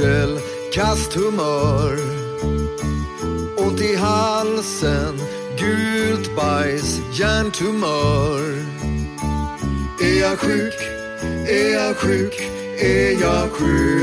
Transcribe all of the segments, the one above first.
yrsel, kasthumör. Ont i halsen, gult bajs, hjärntumör. Är jag sjuk? Är jag sjuk? Är jag sjuk?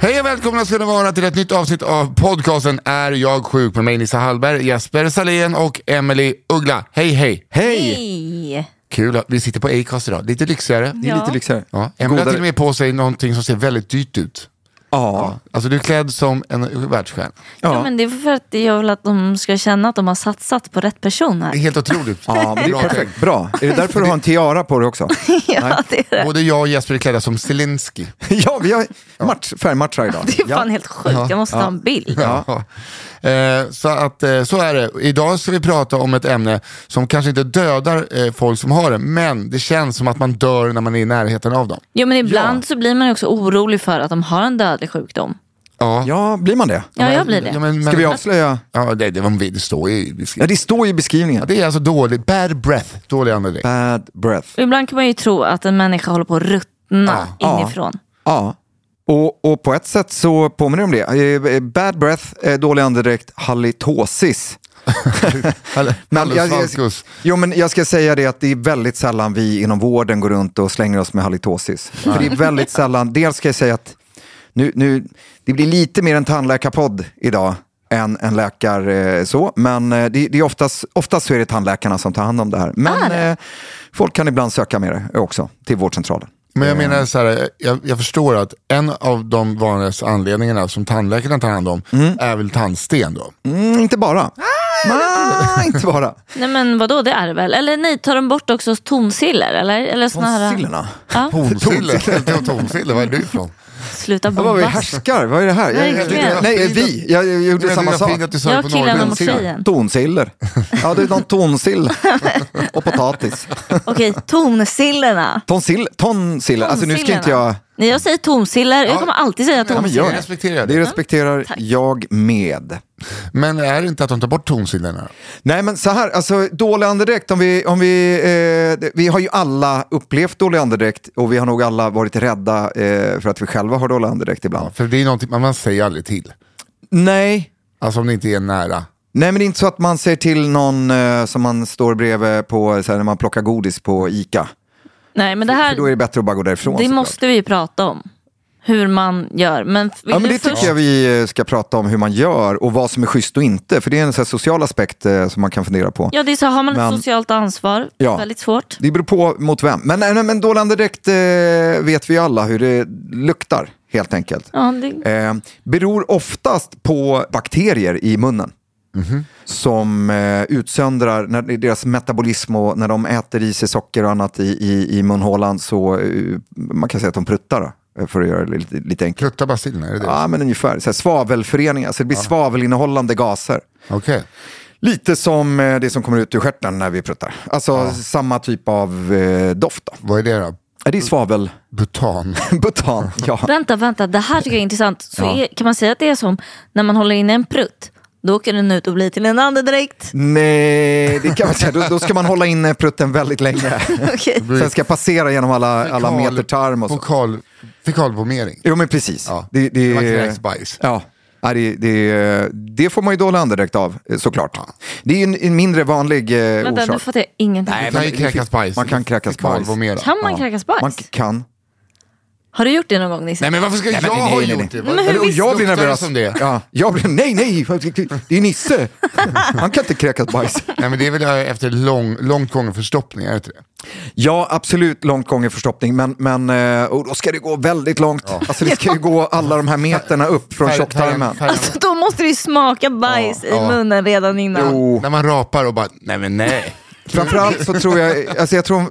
Hej och välkomna ska ni vara till ett nytt avsnitt av podcasten Är jag sjuk? med mig Nissa Hallberg, Jesper Salén och Emily Uggla. Hej hej! Hej! Kul att vi sitter på Acast idag, lite lyxigare. Det är lite lyxigare. Ja, Emily har till och med på sig någonting som ser väldigt dyrt ut. Ja. Alltså du är klädd som en världsstjärna. Ja. men det är för att jag vill att de ska känna att de har satsat på rätt person Det är här. helt otroligt. Ja, men det är perfekt. Bra. Är det därför du har en tiara på dig också? ja, det är det. Både jag och Jesper är klädda som Zelensky. ja, vi har match, färgmatchar idag. Det är fan helt sjukt. Jag måste ta en bild. Ja. Eh, så, att, eh, så är det. Idag ska vi prata om ett ämne som kanske inte dödar eh, folk som har det, men det känns som att man dör när man är i närheten av dem. Jo, men ibland så blir man också orolig för att de har en dödlig sjukdom. Ja, Ja, blir man det? Ja, jag blir det. Ja, men, Ska men, vi avslöja? Ja, det, det, var, det står i Ja, beskrivningen. det står i beskrivningen. Ja, det är alltså dålig, bad breath, dålig andedräkt. Bad breath. Ibland kan man ju tro att en människa håller på att ruttna Ja. inifrån. Ja. Och, och på ett sätt så påminner det om det. Eh, Bad breath, eh, dålig andedräkt, halitosis. Men jag, jag, jo, men jag ska säga det att det är väldigt sällan vi inom vården går runt och slänger oss med halitosis. För det är väldigt sällan, dels ska jag säga att nu, nu, det blir lite mer en tandläkarpodd idag än en läkar eh, så, men eh, det, det är oftast, oftast så är det tandläkarna som tar hand om det här. Men eh, folk kan ibland söka med det också till vårdcentralen. Men jag menar så här, jag, jag förstår att en av de vanligaste anledningarna som tandläkarna tar hand om är väl tandsten då. Mm, inte bara. Nej, inte bara. Nej men vadå, det är det väl? Eller nej, tar de bort också tonsiller? Eller, eller såna här... Tonsillerna. Ja, Tonsille, tonsille, var är du ifrån? Sluta Ja, vad bomba. härskar? Vad är det här? Jag, jag, Verkligen. nej, vi. Jag, jag gjorde samma sak. Jag på killen mot tjejen. Tonsiller. Ja, det är någon tonsill. och potatis. Okej, tonsillerna. Tonsill, tonsiller. Alltså nu ska inte jag... Nej, jag säger tonsiller. Jag kommer alltid säga Ja, men tonsiller. Jag respekterar det. Det respekterar jag med. Men är det inte att de tar bort tonsillerna? Nej men så här, alltså dålig andedräkt, om vi, om vi, eh, vi har ju alla upplevt dålig andedräkt och vi har nog alla varit rädda eh, för att vi själva har dålig andedräkt ibland. För det är någonting man, man säger aldrig till. Nej, Alltså om det inte är nära. Nej men det är inte så att man säger till någon eh, som man står bredvid på, så här, när man plockar godis på ICA. Nej, men det För då är här det bättre att bara gå därifrån. det måste vi ju prata om. Hur man gör. Men Ja, men det först... tycker jag vi eh, ska prata om hur man gör och vad som är schysst och inte. För det är en så här social aspekt eh, som man kan fundera på. Ja, det är så. Har man Men- ett socialt ansvar, Ja. väldigt svårt. Det beror på mot vem. Men, nej, men dålig andedräkt eh, vet vi alla hur det luktar helt enkelt. Ja, det... Eh, beror oftast på bakterier i munnen. Som eh, utsöndrar, när deras metabolism och när de äter i sig socker och annat i, i, i munhålan så eh, man kan säga att de pruttar då, för att göra det lite, lite enkelt. Krutta basillerna, är det det? Ja, men ungefär. Så här, svavelföreningar, så det blir svavelinnehållande gaser. Okej. Lite som eh, det som kommer ut ur stjärten när vi pruttar. Alltså samma typ av eh, doft. Då. Vad är det då? Ja, Det är svavel, Butan. butan. Ja. Vänta, vänta. Det här tycker jag är intressant. Så Ja. är, kan man säga att det är som när man håller inne en prutt? Då åker den ut och blir till en andedräkt. Nej, det kan man säga. Då, då ska man hålla inne prutten väldigt länge. Okej. Sen ska passera genom alla, alla Fekal- meter tarm och så. Fokal, fekalvomering. Jo men precis. Ja. Det, det, Man kräksbajs. Ja. Ja, det, det, det får man ju dålig andedräkt av, eh, såklart. Det är ju en, en mindre vanlig eh, Vänta, nu orsak. fattar jag ingenting. Man kan ju det- kräkas bajs. Man kan kräkas bajs. Kan man Ja. kräkas bajs? Man kan. Har du gjort det någon gång Nisse? Nej men varför ska Nej, jag nej, ha nej, gjort det? Men hur Eller, och jag blir nervös. som det? Ja, jag blir, nej, nej, det är Nisse. Han kan inte kräkas bajs. Nej men det är väl efter lång, långt gången förstoppning, är det inte det? Ja, absolut långt gången förstoppning, men, men eh, och då ska det gå väldigt långt. Alltså det ska ju gå alla de här meterna upp från tjocktarmen. Alltså, då måste ju smaka bajs Ja, i ja. munnen redan innan. Jo, När man rapar och bara, nej men nej. Framförallt så tror jag, alltså jag tror,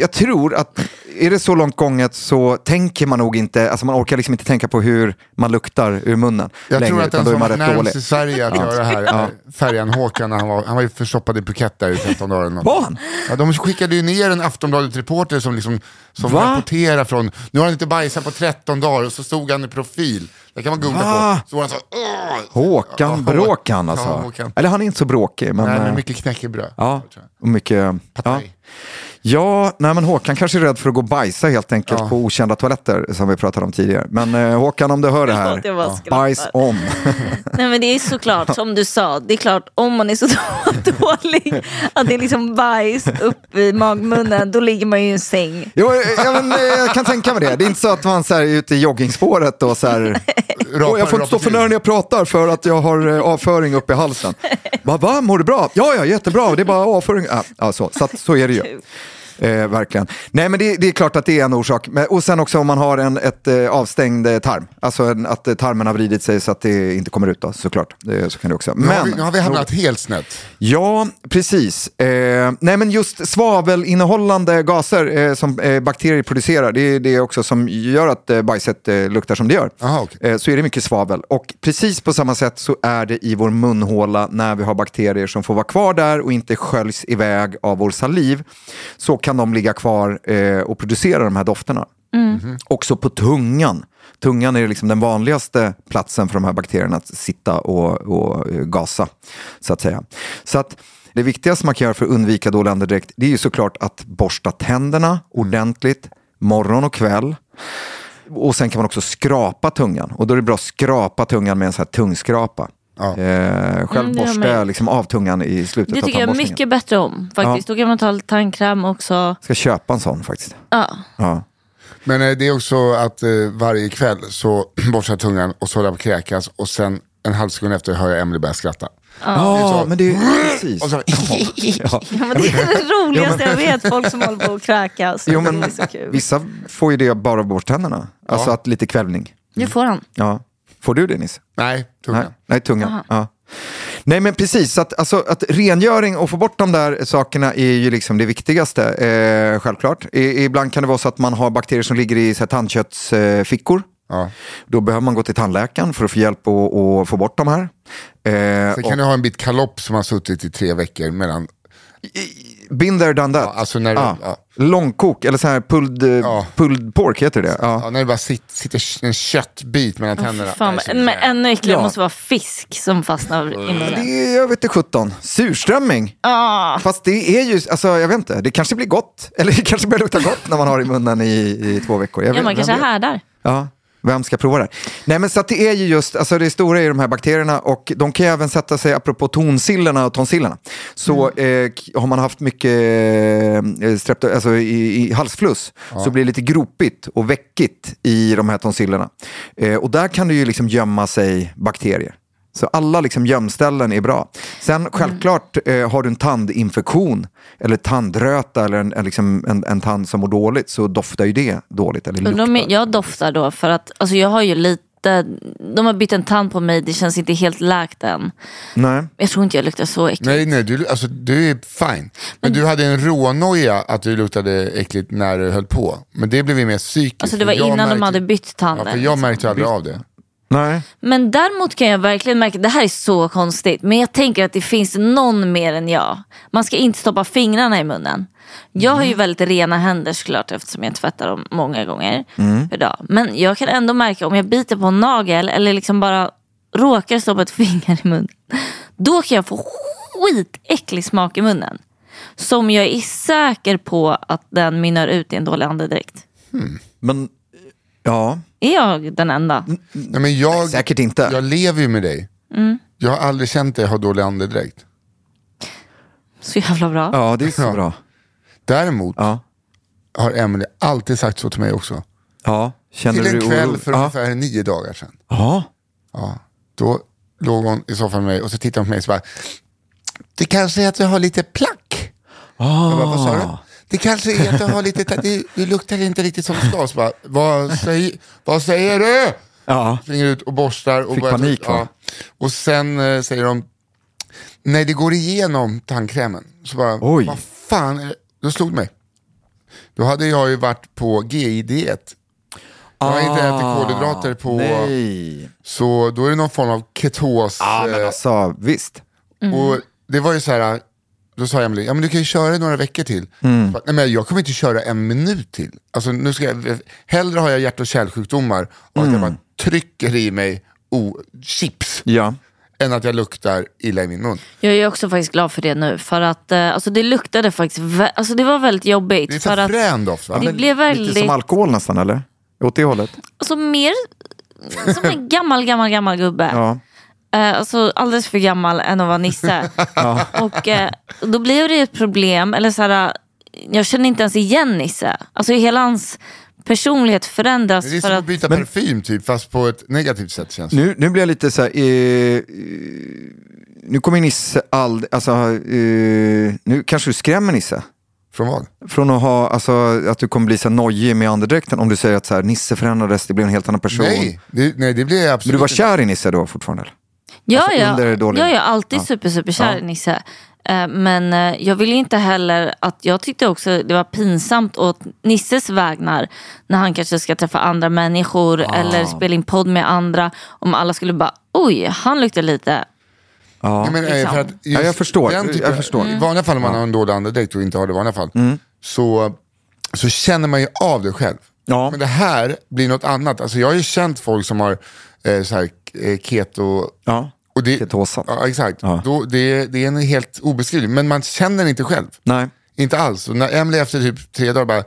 jag tror att är det så långt gånget så tänker man nog inte, alltså man orkar liksom inte tänka på hur man luktar ur munnen Jag längre, tror att den som var dålig. närmast i Sverige att göra det här är färjan Håkan, när han var, han var ju förstoppad i Phuket där i 13 dagar. Var han? Ja, de skickade ju ner en Aftonbladet-reporter som, liksom, som Va? rapporterar från, nu har han inte bajsat på 13 dagar och så stod han i profil. Det kan man googla Va? på. Så var han så, Åh! Håkan Ja, Bråkan alltså. Ja, Håkan. Eller han är inte så bråkig. Men, Nej, men eh, mycket knäckebröd. Ja, och mycket... Partaj. Ja, nej men Håkan kanske är rädd för att gå och bajsa helt enkelt Ja. på okända toaletter som vi pratade om tidigare. Men eh, Håkan, om du hör det jag här, skrattar. bajs om. Nej men det är såklart som du sa, det är klart om man är så dålig att det är liksom bajs upp i magmunnen, då ligger man ju i en säng. jo, eh, ja, men, eh, jag kan tänka mig det. Det är inte så att man så här, är ute i joggingspåret och så här, Rapar- Åh, jag får inte stå för när jag pratar för att jag har eh, avföring uppe i halsen. Va, va, mår du bra? Ja, ja, jättebra, det är bara avföring. Ja, ja, så, så, att, så är det ju. Eh, verkligen. Nej, men det, det är klart att det är en orsak. Men, och sen också om man har en ett, eh, avstängd eh, tarm. Alltså en, att eh, tarmen har vridit sig så att det inte kommer ut då, såklart. Det, så kan det också. Nu, har Men, vi, nu har vi hamnat helt snett. Ja, precis. Eh, nej, men just svavelinnehållande gaser som bakterier producerar, det är det också som gör att eh, bajset luktar som det gör. Aha, eh, så är det mycket svavel. Och precis på samma sätt så är det i vår munhåla när vi har bakterier som får vara kvar där och inte sköljs iväg av vår saliv. Så kan de ligga kvar eh, och producera de här dofterna. Också på tungan. Tungan är liksom den vanligaste platsen för de här bakterierna att sitta och, och eh, gasa. Så att säga. Så att det viktigaste man kan göra för att undvika dålig andedräkt det är ju såklart att borsta tänderna ordentligt morgon och kväll. Och sen kan man också skrapa tungan. Och då är det bra att skrapa tungan med en sån här tungskrapa. Ja. Eh, själv Mm, det borstar jag liksom av tungan i slutet Det av tycker jag tandborstningen. mycket bättre om faktiskt. Då kan man ta tandkräm också. Ska köpa en sån faktiskt. Ja. Ja. Men eh, det är också att eh, varje kväll så borstar jag tungan och så håller jag på att kräkas och sen en halv sekund efter hör jag Emily börja skratta. Ja, så. men det är precis. Så, Ja. Ja, men det är det roligaste jag vet, folk som håller på att kräkas. Jo, det men är så kul. vissa får ju det bara av borsttänderna. Alltså Ja. att lite kvällning. Nu får han. Ja. Får du det Nisse? nej, tungan. Nej, nej tungan. Ja. Nej men precis, att, alltså, att rengöring och få bort de där sakerna är ju liksom det viktigaste. Eh, självklart. I, ibland kan det vara så att man har bakterier som ligger i så här, tandköttsfickor. Fickor. Ja. Då behöver man gå till tandläkaren för att få hjälp att få bort de här. Eh, Sen kan du ha en bit kalopp som har suttit i tre veckor mellan, Been there, done that. Ja, alltså när du- ja. Långkok, eller så här pulled, Ja. pulled pork heter det. Ja. ja, när det bara sit, sitter en köttbit mellan tänderna. Fan, men ännu äckligare Ja. måste vara fisk som fastnar i munnen. Det är, jag vet inte sjutton, surströmming. Ah, Fast det är ju, alltså jag vet inte, det kanske blir gott. Eller det kanske börjar lukta gott när man har i munnen i, i två veckor. Jag ja, vet, man kanske vet? härdar. Ja, vem ska prova det? Nej men så att det är ju just, alltså det stora är ju de här bakterierna och de kan ju även sätta sig, apropå tonsillerna och tonsillerna, så eh, k- har man haft mycket eh, strepto, alltså i, i halsfluss så blir det lite gropigt och väckigt i de här tonsillerna. Eh, och där kan det ju liksom gömma sig bakterier. Så alla liksom gömställen är bra. Sen självklart eh, har du en tandinfektion eller tandröta eller en, en, liksom en, en tand som mår dåligt så doftar ju det dåligt. Eller luktar. jag, jag doftar då för att alltså jag har ju lite, de har bytt en tand på mig, det känns inte helt läkt än. Nej. Jag tror inte jag luktar så äckligt. Nej, nej, du, alltså, du är fine. Men du hade en rånoja att du luktade äckligt när du höll på. Men det blev ju mer psykiskt. Alltså det var innan de märkte- hade bytt Ja, tanden. för jag liksom. märkte aldrig av det. Nej. Men däremot kan jag verkligen märka, det här är så konstigt, men jag tänker att det finns någon mer än jag. Man ska inte stoppa fingrarna i munnen. Jag har ju väldigt rena händer såklart eftersom jag tvättar dem många gånger per dag. Men jag kan ändå märka om jag biter på en nagel eller liksom bara råkar stoppa ett finger i munnen. Då kan jag få skitäcklig smak i munnen. Som jag är säker på att den mynnar ut i en dålig andedräkt. Men ja, Är jag den enda? Nej, men jag, säkert inte. jag lever ju med dig. Mm. Jag har aldrig känt dig ha dålig andedräkt. Så jävla bra. Ja, det är så Ja. bra. Däremot Ja. har Emily alltid sagt så till mig också. Ja. Kände till en du kväll oro? för ja. ungefär nio dagar sedan. Ja. Ja, då låg hon i soffan med mig och så tittade hon på mig och så bara, det kanske är att jag har lite plack. Jag bara, vad sa du? Det kanske är att jag har lite, det, det luktar inte riktigt som det ska. Så bara, vad, säger, vad säger du? Ja. Springer ut och borstar. Och Fick börjar- panik, va? ja. Och sen eh, säger de, nej det går igenom tandkrämen. Så bara, Oj. vad fan, är det? då slog det mig. Då hade jag ju varit på GI-diet. Jag har inte ätit kolhydrater på, Ah, Nej. så då är det någon form av ketos. Ja, men eh, alltså, visst. och det var ju så här, då sa Emily, ja men du kan ju köra några veckor till. Mm. Nej men jag kommer inte köra en minut till. Alltså nu ska jag, hellre har jag hjärt och kärlsjukdomar och att jag bara trycker i mig oh, chips Ja. än att jag luktar illa i min mun. Jag är också faktiskt glad för det nu. För att eh, alltså, det luktade faktiskt, alltså, det var väldigt jobbigt. Det är så för frän doft va? det Men blev Lite väldigt, som alkohol nästan, eller? Åt det hållet? alltså mer som en gammal, gammal, gammal gubbe. Ja. Eh, alltså alldeles för gammal än att vara Nisse. Och eh, då blev det ett problem, eller så här, jag känner inte ens igen Nisse. Alltså hela hans personlighet förändras. Det är för som att, att byta parfym typ, fast på ett negativt sätt känns det. Nu, nu blir jag lite så här, eh, eh, nu kommer Nisse all, alltså, eh, nu kanske du skrämmer Nisse. Från vad? Från att ha, alltså att du kommer bli så nojig med andedräkten om du säger att så här, Nisse förändrades, det blev en helt annan person. Nej, det, nej, det blir jag Men absolut du var kär i Nisse då fortfarande? Eller? Ja, alltså, ja, under jag är alltid Ja. super, super kär Ja. i Nisse. Eh, men eh, jag vill inte heller att, jag tyckte också det var pinsamt åt Nisses vägnar när han kanske ska träffa andra människor Ah. eller spela in podd med andra. Om alla skulle bara, oj, han luktar lite. Ja. Ja, men, eh, liksom. för att just Ja, jag förstår. den Jag typen- förstår. I vanliga fall om man har en dålig andedräkt och inte har det i vanliga fall, så, så känner man ju av det själv. Ja. Men det här blir något annat. Alltså, jag har ju känt folk som har eh, så här, eh, keto... Ja. Och det, Ketosan. Ja, exakt. Ja. Då, det, det är en helt obeskrivlig, men man känner inte själv. Nej. Inte alls. Och när Emily efter typ tre dagar bara,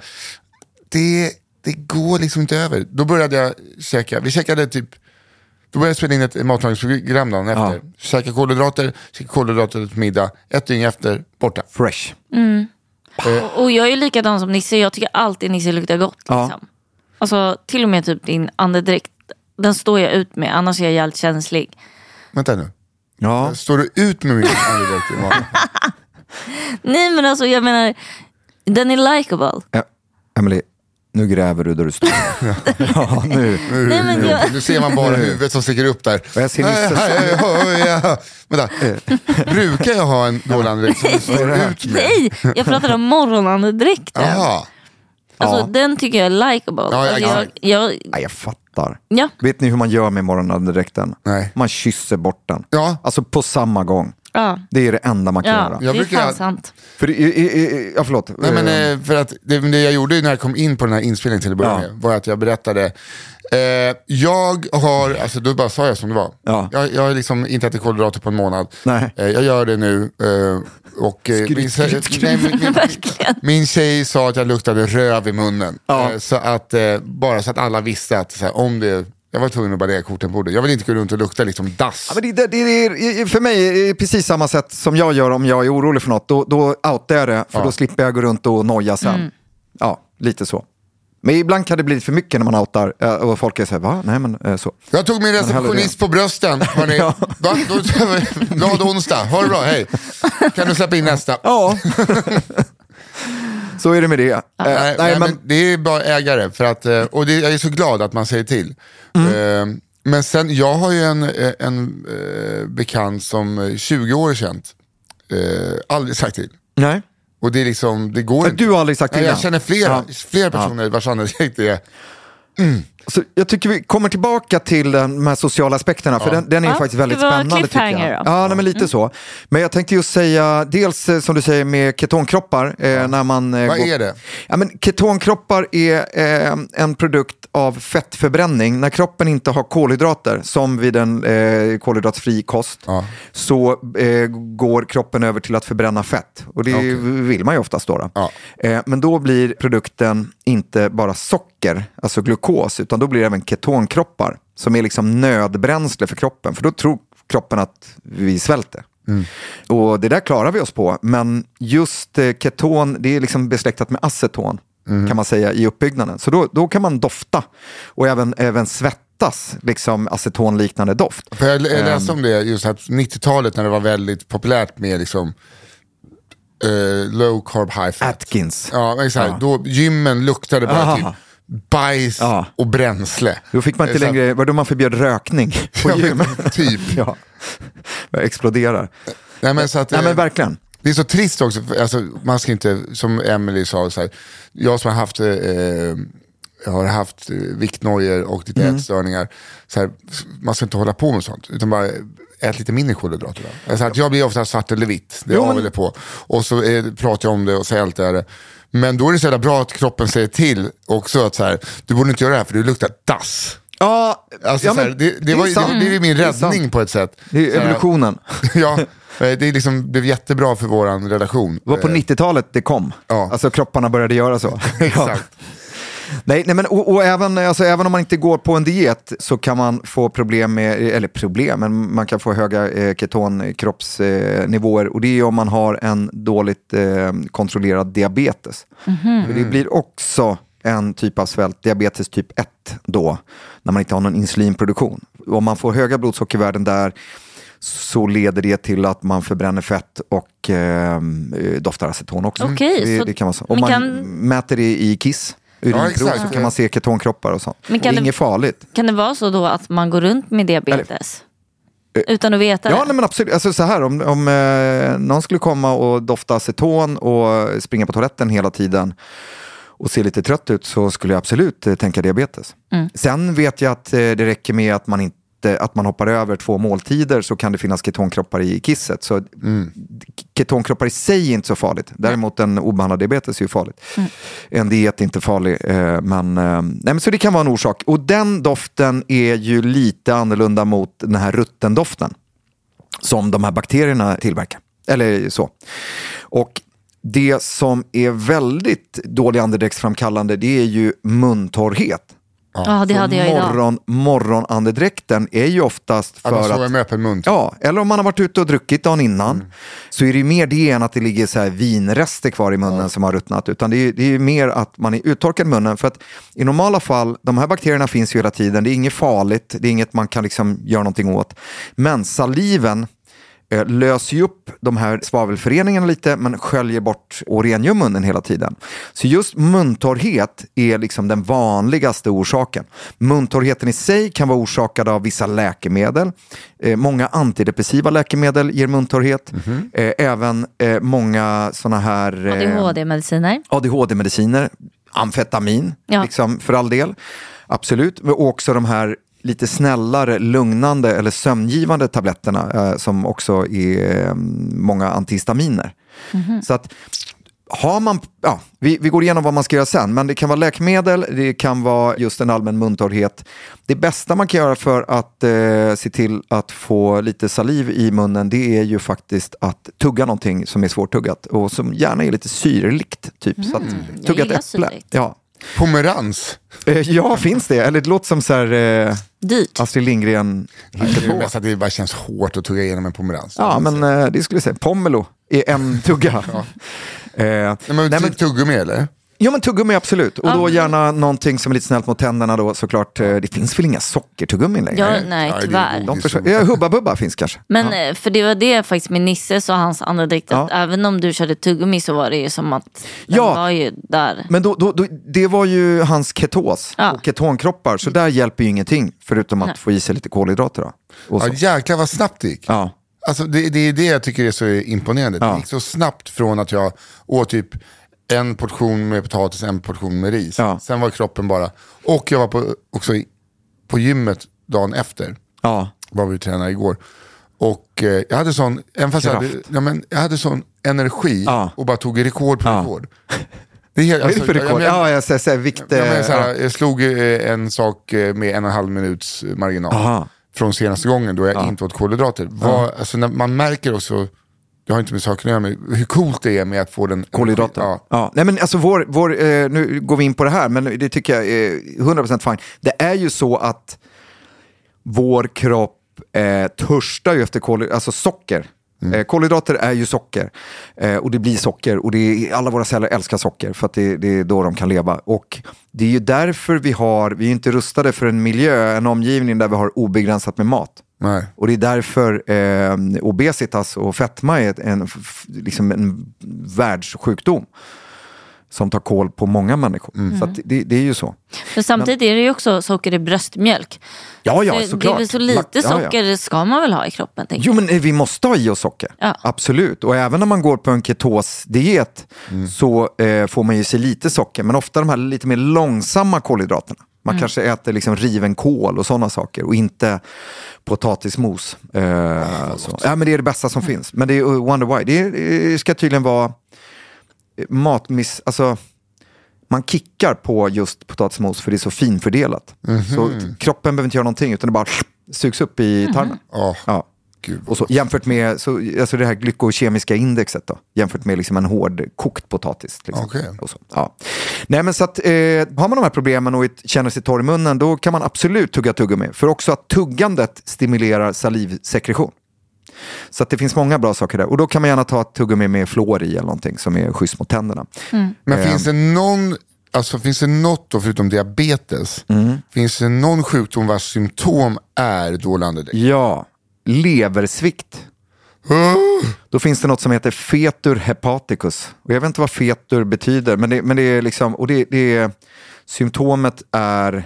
det, det går liksom inte över. Då började jag käka, vi käkade typ, då började jag spela in ett matlagningsprogram dagen efter. Ja. Käka kolhydrater, käka kolhydrater till middag, ett dygn efter, borta. Fresh. Och, och jag är ju likadan som Nisse, jag tycker alltid Nisse luktar gott. Ja. Liksom. Alltså till och med typ din andedräkt, den står jag ut med, annars är jag jävligt känslig. Vänta nu, Ja. står du ut med min i magen? Nej men alltså jag menar, den är likable. ja. Emily, nu gräver du där du står. ja, nu. Nej, men jag, Nu ser man bara huvudet som sticker upp där. Och jag ser Nisse hej, ja. Vänta, brukar jag ha en dålig andedräkt som du står ut med? nej, jag pratar om morgonandedräkten. Alltså Ja. den tycker jag är likable. Ja, alltså, jag, exakt. jag, Nej, jag fattar. Ja. Vet ni hur man gör med morgonandedräkten? Nej. Man kysser bort den. Ja. Alltså på samma gång. Ja, Det är det enda man kan ja göra. det Jag är brukar- fan sant. För, i, i, i, ja, förlåt. Nej, men, Eh, eh, för att det, det jag gjorde när jag kom in på den här inspelningen till att börja Ja. med var att jag berättade. Eh, jag har, alltså då bara sa jag som det var. Ja. Jag, jag har liksom inte ätit kolhydrater på en månad. Nej. Eh, jag gör det nu. Eh, och, eh, Skryt, min, skryt, skryt. nej, min, min, Verkligen. min tjej sa att jag luktade röv i munnen. Ja. Eh, så att, eh, bara så att alla visste att så här, om det, jag var tvungen att bara lägga korten på bordet. Jag vill inte gå runt och lukta liksom dass. Ja, men det, det, det är, för mig är det precis samma sätt som jag gör om jag är orolig för något. Då, då outar jag det, för då slipper jag gå runt och noja sen. Ja, lite så. Men ibland kan det bli för mycket när man outar eh, och folk är så här, va? Nej men eh, så. Jag tog min receptionist på brösten. Hörrni. Ja. Va? Glad onsdag, ha det bra, hej. Kan du släppa in nästa? Ja, så är det med det. Eh, Nej, nej, men... det är bara ägare. För att, eh, och det, jag är så glad att man säger till. Mm. Eh, Men sen, jag har ju en, eh, en eh, bekant som eh, 20 år känt. Eh, aldrig sagt till. nej. Och det är liksom, det går Men inte. du har aldrig sagt till Nej, jag känner flera, Ja. flera personer vars andedräkt är... Så jag tycker vi kommer tillbaka till de här sociala aspekterna, för den, den är Ja, faktiskt väldigt vi vara spännande tycker jag. då? Ja, nej, men lite så. Men jag tänkte just säga, dels eh, som du säger med ketonkroppar, eh, när man... Eh, Vad går- är det? Ja, men ketonkroppar är eh, en produkt av fettförbränning. När kroppen inte har kolhydrater, som vid en eh, kolhydratfri kost, Ja. så eh, går kroppen över till att förbränna fett. Och det Okej. vill man ju oftast då. då. Ja. Eh, men då blir produkten inte bara socker, alltså glukos, utan då blir det även ketonkroppar, som är liksom nödbränsle för kroppen. För då tror kroppen att vi svälter. Och det där klarar vi oss på, men just eh, keton, det är liksom besläktat med aceton. kan man säga i uppbyggnaden. Så då, då kan man dofta och även, även svettas, liksom acetonliknande doft. För jag, jag Ehm. läste om det just att 90-talet när det var väldigt populärt med liksom, eh, low carb high fat. Atkins. Ja, exakt. Ja. Då gymmen luktade bara Aha. typ bajs Ja. och bränsle. Då fick man inte Så längre, var då man förbjöd rökning på Ja, gym. typ. ja. Jag exploderar. Nej, men, så att, Nej eh, men verkligen. Det är så trist också, alltså, man ska inte, som Emily sa, så här, jag som har haft, eh, jag har haft eh, viktnojor och lite Mm. ätstörningar, så här, man ska inte hålla på med sånt, utan bara ät lite mindre kolhydrater. Alltså, att jag blir ofta svart eller vitt, det är av eller på. Och så eh, pratar jag om det och så ältar jag det. Men då är det så jävla bra att kroppen säger till också att så här, du borde inte göra det här för du luktar dass. Ja, Alltså, ja, så här, men det, det, var, det, det är min Det är räddning på ett sätt. Det är evolutionen. ja, eh, det är liksom, blev jättebra för vår relation. Det var på 90-talet det kom. Ja. Alltså kropparna började göra så. Exakt. Nej, nej men, och, och även, alltså, även om man inte går på en diet så kan man få problem med, eller problem, men man kan få höga eh, ketonkroppsnivåer. och det är om man har en dåligt eh, kontrollerad diabetes. För det blir också en typ av svält, diabetes typ 1 då, när man inte har någon insulinproduktion. Om man får höga blodsockervärden där så leder det till att man förbränner fett och eh, doftar aceton också. Okej, det, så- det kan så. Om man kan- mäter det i kiss, urinprov, exakt. så kan man se ketonkroppar och sånt. Men Och kan det- inget farligt. Kan det vara så då att man går runt med diabetes? Utan att veta Ja, det? nej, men absolut. Alltså, så här, om, om eh, någon skulle komma och dofta aceton och springa på toaletten hela tiden och se lite trött ut så skulle jag absolut eh, tänka diabetes. Mm. Sen vet jag att eh, det räcker med att man inte att man hoppar över två måltider så kan det finnas ketonkroppar i kisset. Så ketonkroppar i sig är inte så farligt. Däremot en obehandlad diabetes är ju farligt. En diet är inte farlig. eh, Men, eh, nej, men så det kan vara en orsak. Och den doften är ju lite annorlunda mot den här ruttendoften som de här bakterierna tillverkar. Eller så. Och det som är väldigt dålig andedräktsframkallande det är ju muntorrhet. Ja, det hade jag idag. Morgon, morgonandedräkten är ju oftast Att man för sover att... med öppen mun. typ. Ja, eller om man har varit ute och druckit dagen innan så är det ju mer det än att det ligger så här vinrester kvar i munnen som har ruttnat. Utan det är, det är ju mer att man är uttorkad i munnen. För att i normala fall, de här bakterierna finns ju hela tiden. Det är inget farligt, det är inget man kan liksom göra någonting åt. Men saliven löser ju upp de här svavelföreningarna lite men sköljer bort och rengör munnen hela tiden. Så just muntorrhet är liksom den vanligaste orsaken. Muntorrheten i sig kan vara orsakad av vissa läkemedel. Eh, många antidepressiva läkemedel ger muntorrhet. Eh, även eh, många sådana här... eh, ADHD-mediciner. ADHD-mediciner, amfetamin, Ja. liksom, för all del. Absolut. Men också de här lite snällare, lugnande eller sömngivande tabletterna eh, som också är eh, många antihistaminer. Så att har man, ja, vi, vi går igenom vad man ska göra sen, men det kan vara läkemedel, det kan vara just en allmän muntorrhet. Det bästa man kan göra för att eh, se till att få lite saliv i munnen, det är ju faktiskt att tugga någonting som är svårtuggat och som gärna är lite syrligt. Typ. Så att, tugga ett äpple. syrligt. Ja. Pomerans. Eh, ja, finns det? Eller det låter som så här, eh, Dyrt. Astrid Lindgren Det är hittepå. mest att det bara känns hårt att tugga igenom en pomerans. Ja, men eh, det skulle jag säga. Pomelo är en tugga. Eh, Nej, men, nej, men- tuggummi eller? Ja men tuggummi absolut. Och då gärna någonting som är lite snällt mot tänderna då såklart. Eh, Det finns väl inga sockertuggummin längre? Ja, nej, Ja, det är tyvärr. De försöker, ja, Hubba Bubba finns kanske. Men eh, för det var det faktiskt min Nisses och hans andedräkt. att Ja. Även om du körde tuggummi så var det ju som att den Ja. var ju där. Men då, då, då, det var ju hans ketos Ja. och ketonkroppar. Så där hjälper ju ingenting förutom att få i sig lite kolhydrater. Då. Och så. Ja, jäklar vad snabbt det gick. Ja. Alltså, det, det är det jag tycker är så imponerande. Ja. Det gick så snabbt från att jag åt typ en portion med potatis, en portion med ris. Ja. Sen var kroppen bara... Och jag var på, också i, på gymmet dagen efter. Ja. var vi tränade igår. Och eh, jag hade sån, även fast jag hade, ja, men jag hade sån energi Ja. och bara tog rekord på Ja. rekord. Det är helt, det för jag- rekord? jag- Ja, jag säger så här, vikt... Ja, men så här, Jag slog eh, en sak eh, med en och en halv minuts eh, marginal. Aha. Från senaste gången då jag inte åt kolhydrater. Vad, alltså, när man märker också, det har inte med saken att göra, men hur coolt det är med att få den kolhydrater. Ja. Ja. Nej, men alltså vår, vår, eh, nu går vi in på det här, men det tycker jag är 100% fine. Det är ju så att vår kropp eh, törstar ju efter kolhydrater, alltså socker. Eh, kolhydrater är ju socker eh, och det blir socker och det är, alla våra celler älskar socker för att det, det är då de kan leva. Och det är ju därför vi har, vi är inte rustade för en miljö, en omgivning där vi har obegränsat med mat. Nej. Och det är därför eh, obesitas och fetma är ett- en, f- liksom en världssjukdom som tar koll på många människor. Så att det, det är ju så. Men samtidigt är det ju också socker i bröstmjölk. Ja, ja, Så det är såklart. väl så lite Ja, ja. socker ska man väl ha i kroppen? Jo, men eh, vi måste ha i oss socker. Ja. Absolut. Och även när man går på en ketosdiet så eh, får man ju sig lite socker. Men ofta de här lite mer långsamma kolhydraterna. Man kanske äter liksom riven kål och sådana saker och inte potatismos. Eh, så. Ja, men det är det bästa som finns. Men det är uh, Wonder Why. Det, är, det ska tydligen vara eh, matmiss... Alltså, man kickar på just potatismos för det är så finfördelat. Så t- kroppen behöver inte göra någonting utan det bara sugs upp i tarmen. Ja, Ja. Och så, jämfört med så, alltså det här glykokemiska indexet då, jämfört med liksom en hård kokt potatis. Liksom. Okej. Och så, ja. Nej, men så att, eh, har man de här problemen och känner sig torr i munnen, då kan man absolut tugga tuggummi. För också att tuggandet stimulerar salivsekretion. Så att det finns många bra saker där. Och då kan man gärna ta ett tuggummi med fluor i eller någonting som är schysst mot tänderna. Men Eh. finns det någon, alltså finns det något då förutom diabetes, Mm. finns det någon sjukdom vars symptom är dålig andedräkt? Ja, leversvikt. Då finns det något som heter fetur hepaticus. Och jag vet inte vad fetur betyder, men det, men det är liksom, och det, det är, symptomet är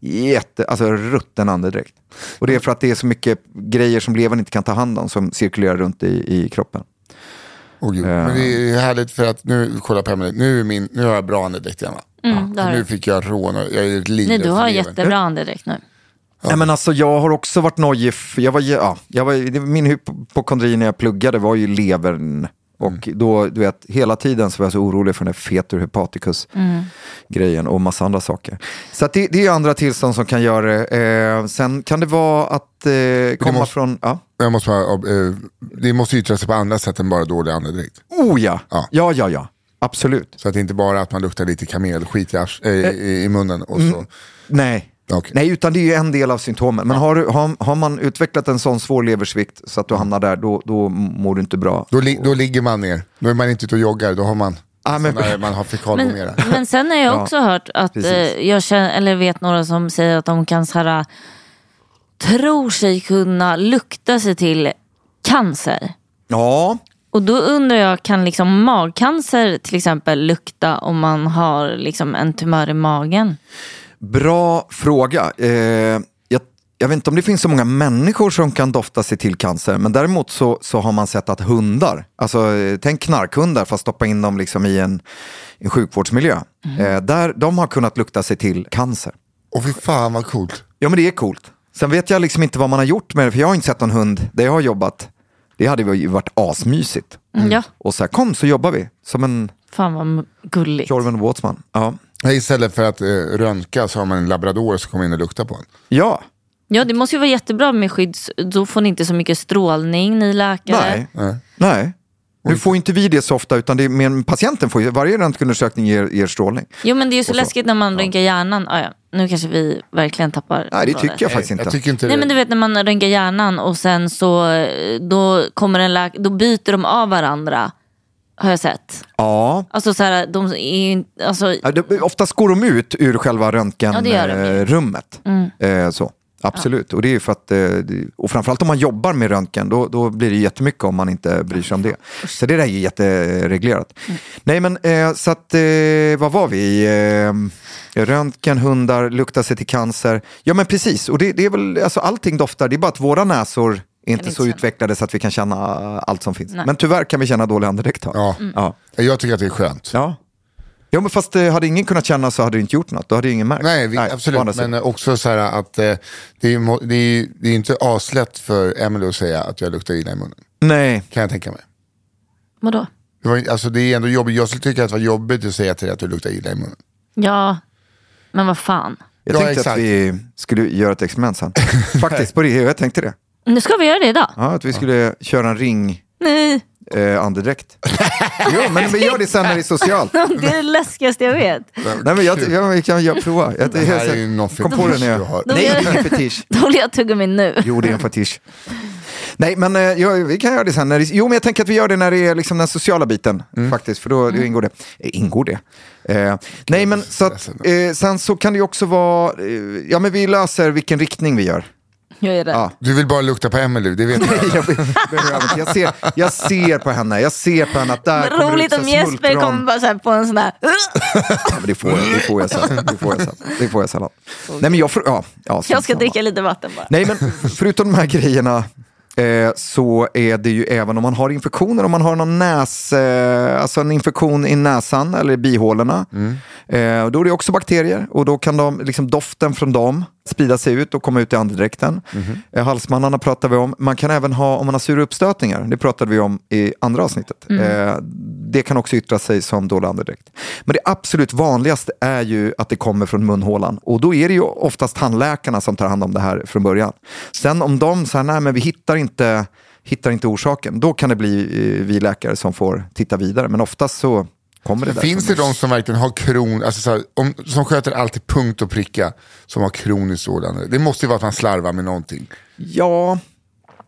jätte, alltså rutten andedräkt. Och det är för att det är så mycket grejer som levern inte kan ta hand om som cirkulerar runt i, i kroppen. Åh, gud. Men det är härligt för att nu, kolla på Emelie, nu, är min, nu har jag bra andedräkt igen va? Mm, har Nu fick jag rån och jag är livrädd Nej, du har jättebra andedräkt nu. Nej, men alltså, jag har också varit nojig. Jag var, ja, jag var, min hypokondri när jag pluggade var ju levern. Och då, du vet, hela tiden så var jag så orolig för den där fetur hepaticus grejen och massa andra saker. Så det, det är andra tillstånd som kan göra det. Eh, sen kan det vara att eh, komma måste- från... Ja. Jag måste bara, eh, det måste yttra sig på andra sätt än bara dålig andedräkt. Oh ja. Ja. ja, ja, ja. Absolut. Så att det inte bara att man luktar lite kamelskit i, eh, i, i munnen. Och så. Nej. Okej. Nej, utan det är ju en del av symptomen. Men har, du, har, har man utvecklat en sån svår leversvikt så att du hamnar där, då, då mår du inte bra. Då, li, då ligger man ner, då är man inte ute och joggar, då har man, Ah, men- där man har Men, fekalvomera. men sen har jag också hört att eh, jag känner, eller vet några som säger att de kan så här, tror sig kunna lukta sig till cancer. Ja, Och då undrar jag, kan liksom magcancer till exempel lukta om man har liksom en tumör i magen? Bra fråga. Eh, jag, jag vet inte om det finns så många människor som kan dofta sig till cancer, men däremot så, så har man sett att hundar, alltså eh, tänk knarkhundar fast stoppa in dem liksom i en, en sjukvårdsmiljö, eh, där de har kunnat lukta sig till cancer. Och fy fan vad coolt. Ja men det är coolt. Sen vet jag liksom inte vad man har gjort med det, för jag har inte sett någon hund där jag har jobbat. Det hade ju varit asmysigt. Ja, Och så här, kom så jobbar vi, som en fan vad gulligt. Jorven Waltzman. Ja. Istället för att eh, röntga så har man en labrador som kommer in och luktar på en. ja, Ja, det måste ju vara jättebra med skydds... Då får ni inte så mycket strålning, ni läkare. nej. Nej. Nu får inte vi det så ofta, utan det är, men patienten får ju, varje röntgenundersökning ger, ger strålning. Jo, men det är ju så, så. läskigt när man röntgar hjärnan. Ah, ja. Nu kanske vi verkligen tappar... Nej, det tycker jag faktiskt inte. Jag tycker inte Nej det. men du vet när man röntgar hjärnan och sen så eh, då kommer en läk- då byter de av varandra. Har jag sett. Ja, Alltså så här, de är alltså, Ja, det, oftast går de ut ur själva Ja, gör de ju. Mm. röntgenrummet. Eh, så. Absolut, och det är för att, eh, och framförallt om man jobbar med röntgen, då, då blir det jättemycket om man inte bryr sig om det. Så det där är jättereglerat. Mm. Nej men, eh, så att, eh, vad var vi? Eh, röntgen, hundar, lukta sig till cancer. Ja men precis, och det, det är väl, alltså allting doftar, det är bara att våra näsor inte så utvecklade så att vi kan känna allt som finns. Nej. Men tyvärr kan vi känna dålig andedräkt. Ja. Ja. Jag tycker att det är skönt. Ja. Ja, men fast eh, hade ingen kunnat känna så hade det inte gjort något. Då hade ingen märkt. Nej, vi, andra absolut. Men också så här att eh, det är det är, det är inte aslätt för Emily att säga att jag luktar illa i munnen. Nej, Kan jag tänka mig. vadå? Det, var, alltså, det är ändå jobbigt. Jag skulle tycka att det var jobbigt att säga till dig att du luktar illa i munnen. Ja, men vad fan. jag Ja, tänkte exakt. att vi skulle göra ett experiment sen. Faktiskt, på det. Jag tänkte det. Nu ska vi göra det idag. Ja, att vi skulle köra en ring Nej, eh, andedräkt. jo, men vi gör det sen när det är socialt. det är det läskigaste jag vet. Nej, men jag, jag, vi kan jag prova. Jag, Det här är ju någon kom på det när fetisch jag... du har. Då Nej, det är ingen fetisch. Då vill jag tugga min nu. Jo, det är en fetisch. Nej, men eh, ja, vi kan göra det sen. När det, jo, men jag tänker att vi gör det när det är liksom den sociala biten Mm. faktiskt, för då, då ingår det. Eh, ingår det? Eh, nej, men så att, eh, sen så kan det ju också vara, eh, ja men vi löser vilken riktning vi gör. Jag är rädd. Ja. Du vill bara lukta på Emily, det vet jag. jag, behöver inte. jag, ser, jag ser på henne, jag ser på henne att där kommer roligt ut om Jesper smultron. kommer bara så här på en sån här... Ja, men det, får jag, det får jag sen. Det får jag sen. Det får jag sällan. Nej, men jag, får, ja, ja, Jag ska samma. dricka lite vatten bara. Nej, men förutom de här grejerna eh, så är det ju även om man har infektioner, om man har någon näs, eh, alltså en infektion i näsan eller i bihålorna. Eh, då är det också bakterier och då kan de, liksom, doften från dem sprida sig ut och komma ut i andedräkten. Eh, halsmannarna pratar vi om. Man kan även ha, om man har sura uppstötningar, det pratade vi om i andra avsnittet. Eh, det kan också yttra sig som dålig andedräkt. Men det absolut vanligaste är ju att det kommer från munhålan och då är det ju oftast tandläkarna som tar hand om det här från början. Sen om de säger nej men vi hittar inte, hittar inte orsaken, då kan det bli eh, vi läkare som får titta vidare. Men oftast så kommer det där. Finns det de som verkligen har kron, alltså så här, om, som sköter allt till punkt och pricka, som har kroniskt sådant? Det måste ju vara att man slarvar med någonting. Ja,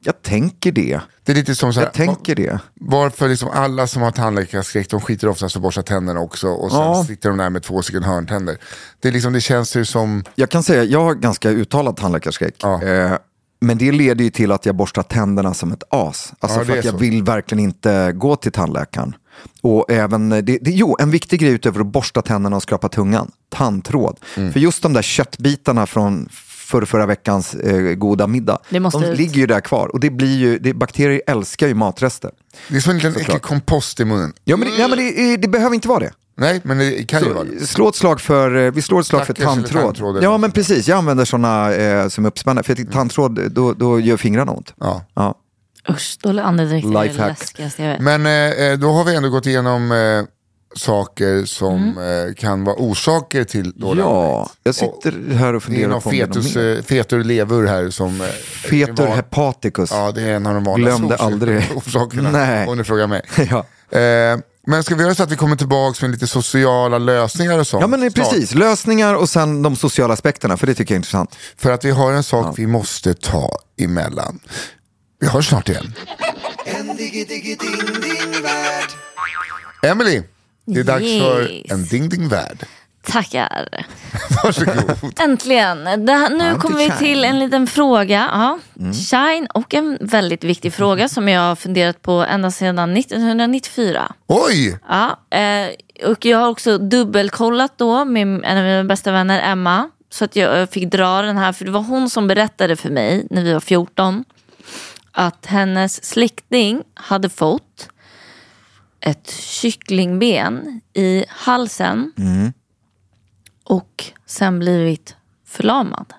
jag tänker det. Det är lite som så här, Jag tänker det. varför liksom alla som har tandläkarskräck, de skiter oftast att borsta tänderna också och sen Ja. sitter de där med två stycken hörntänder. Det, är liksom, det känns ju som, Jag kan säga, jag har ganska uttalad tandläkarskräck. Ja. Eh, men det leder ju till att jag borstar tänderna som ett as. Alltså Ja, för att jag så. vill verkligen inte gå till tandläkaren. Och även, det, det, jo, en viktig grej utöver att borsta tänderna och skrapa tungan, tandtråd. Mm. För just de där köttbitarna från för förra veckans eh, goda middag, Det måste de ut. ligger ju där kvar. Och det blir ju, det, bakterier älskar ju matrester. det är som en liten äcklig kompost i munnen. Ja, men, det, ja, men det, det behöver inte vara det. Nej, men det kan ju vara det. Slå ett slag för, eh, vi slår ett slag för Tackers eller tandtråd. tandtråd ja men precis, jag använder sådana eh, som uppspänner. För tycker tandtråd, då, då gör fingrarna ont. Ja. Ja. Usch, dålig andedräkt är det läskigaste jag vet. Men eh, då har vi ändå gått igenom eh, saker som eh, kan vara orsaker till dålig ja, jag sitter här och Det är funderar någon på det är fetus, något mer. eh, fetur levur här som... eh, Fetur van- hepaticus. Ja, det är en av de vanligaste Glömde aldrig. orsakerna. Nej. Om ni frågar mig. Ja. Eh, men ska vi göra så att vi kommer tillbaka med lite sociala lösningar och sånt? ja men snart? precis, lösningar och sen de sociala aspekterna, för det tycker jag är intressant. För att vi har en sak vi måste ta emellan. Vi hörs snart igen. Emily, det är dags för en Ding Ding Värld. Tackar. Varsågod. Äntligen. Det, här- nu Anti-shine. kommer vi till en liten fråga. Ja. Shine och en väldigt viktig fråga som jag har funderat på ända sedan 1994. Oj! Ja, eh, och jag har också dubbelkollat då med en av mina bästa vänner Emma. Så att jag eh, fick dra den här, för det var hon som berättade för mig när vi var 14. Att hennes släkting hade fått ett kycklingben i halsen. Och sen blivit förlamad.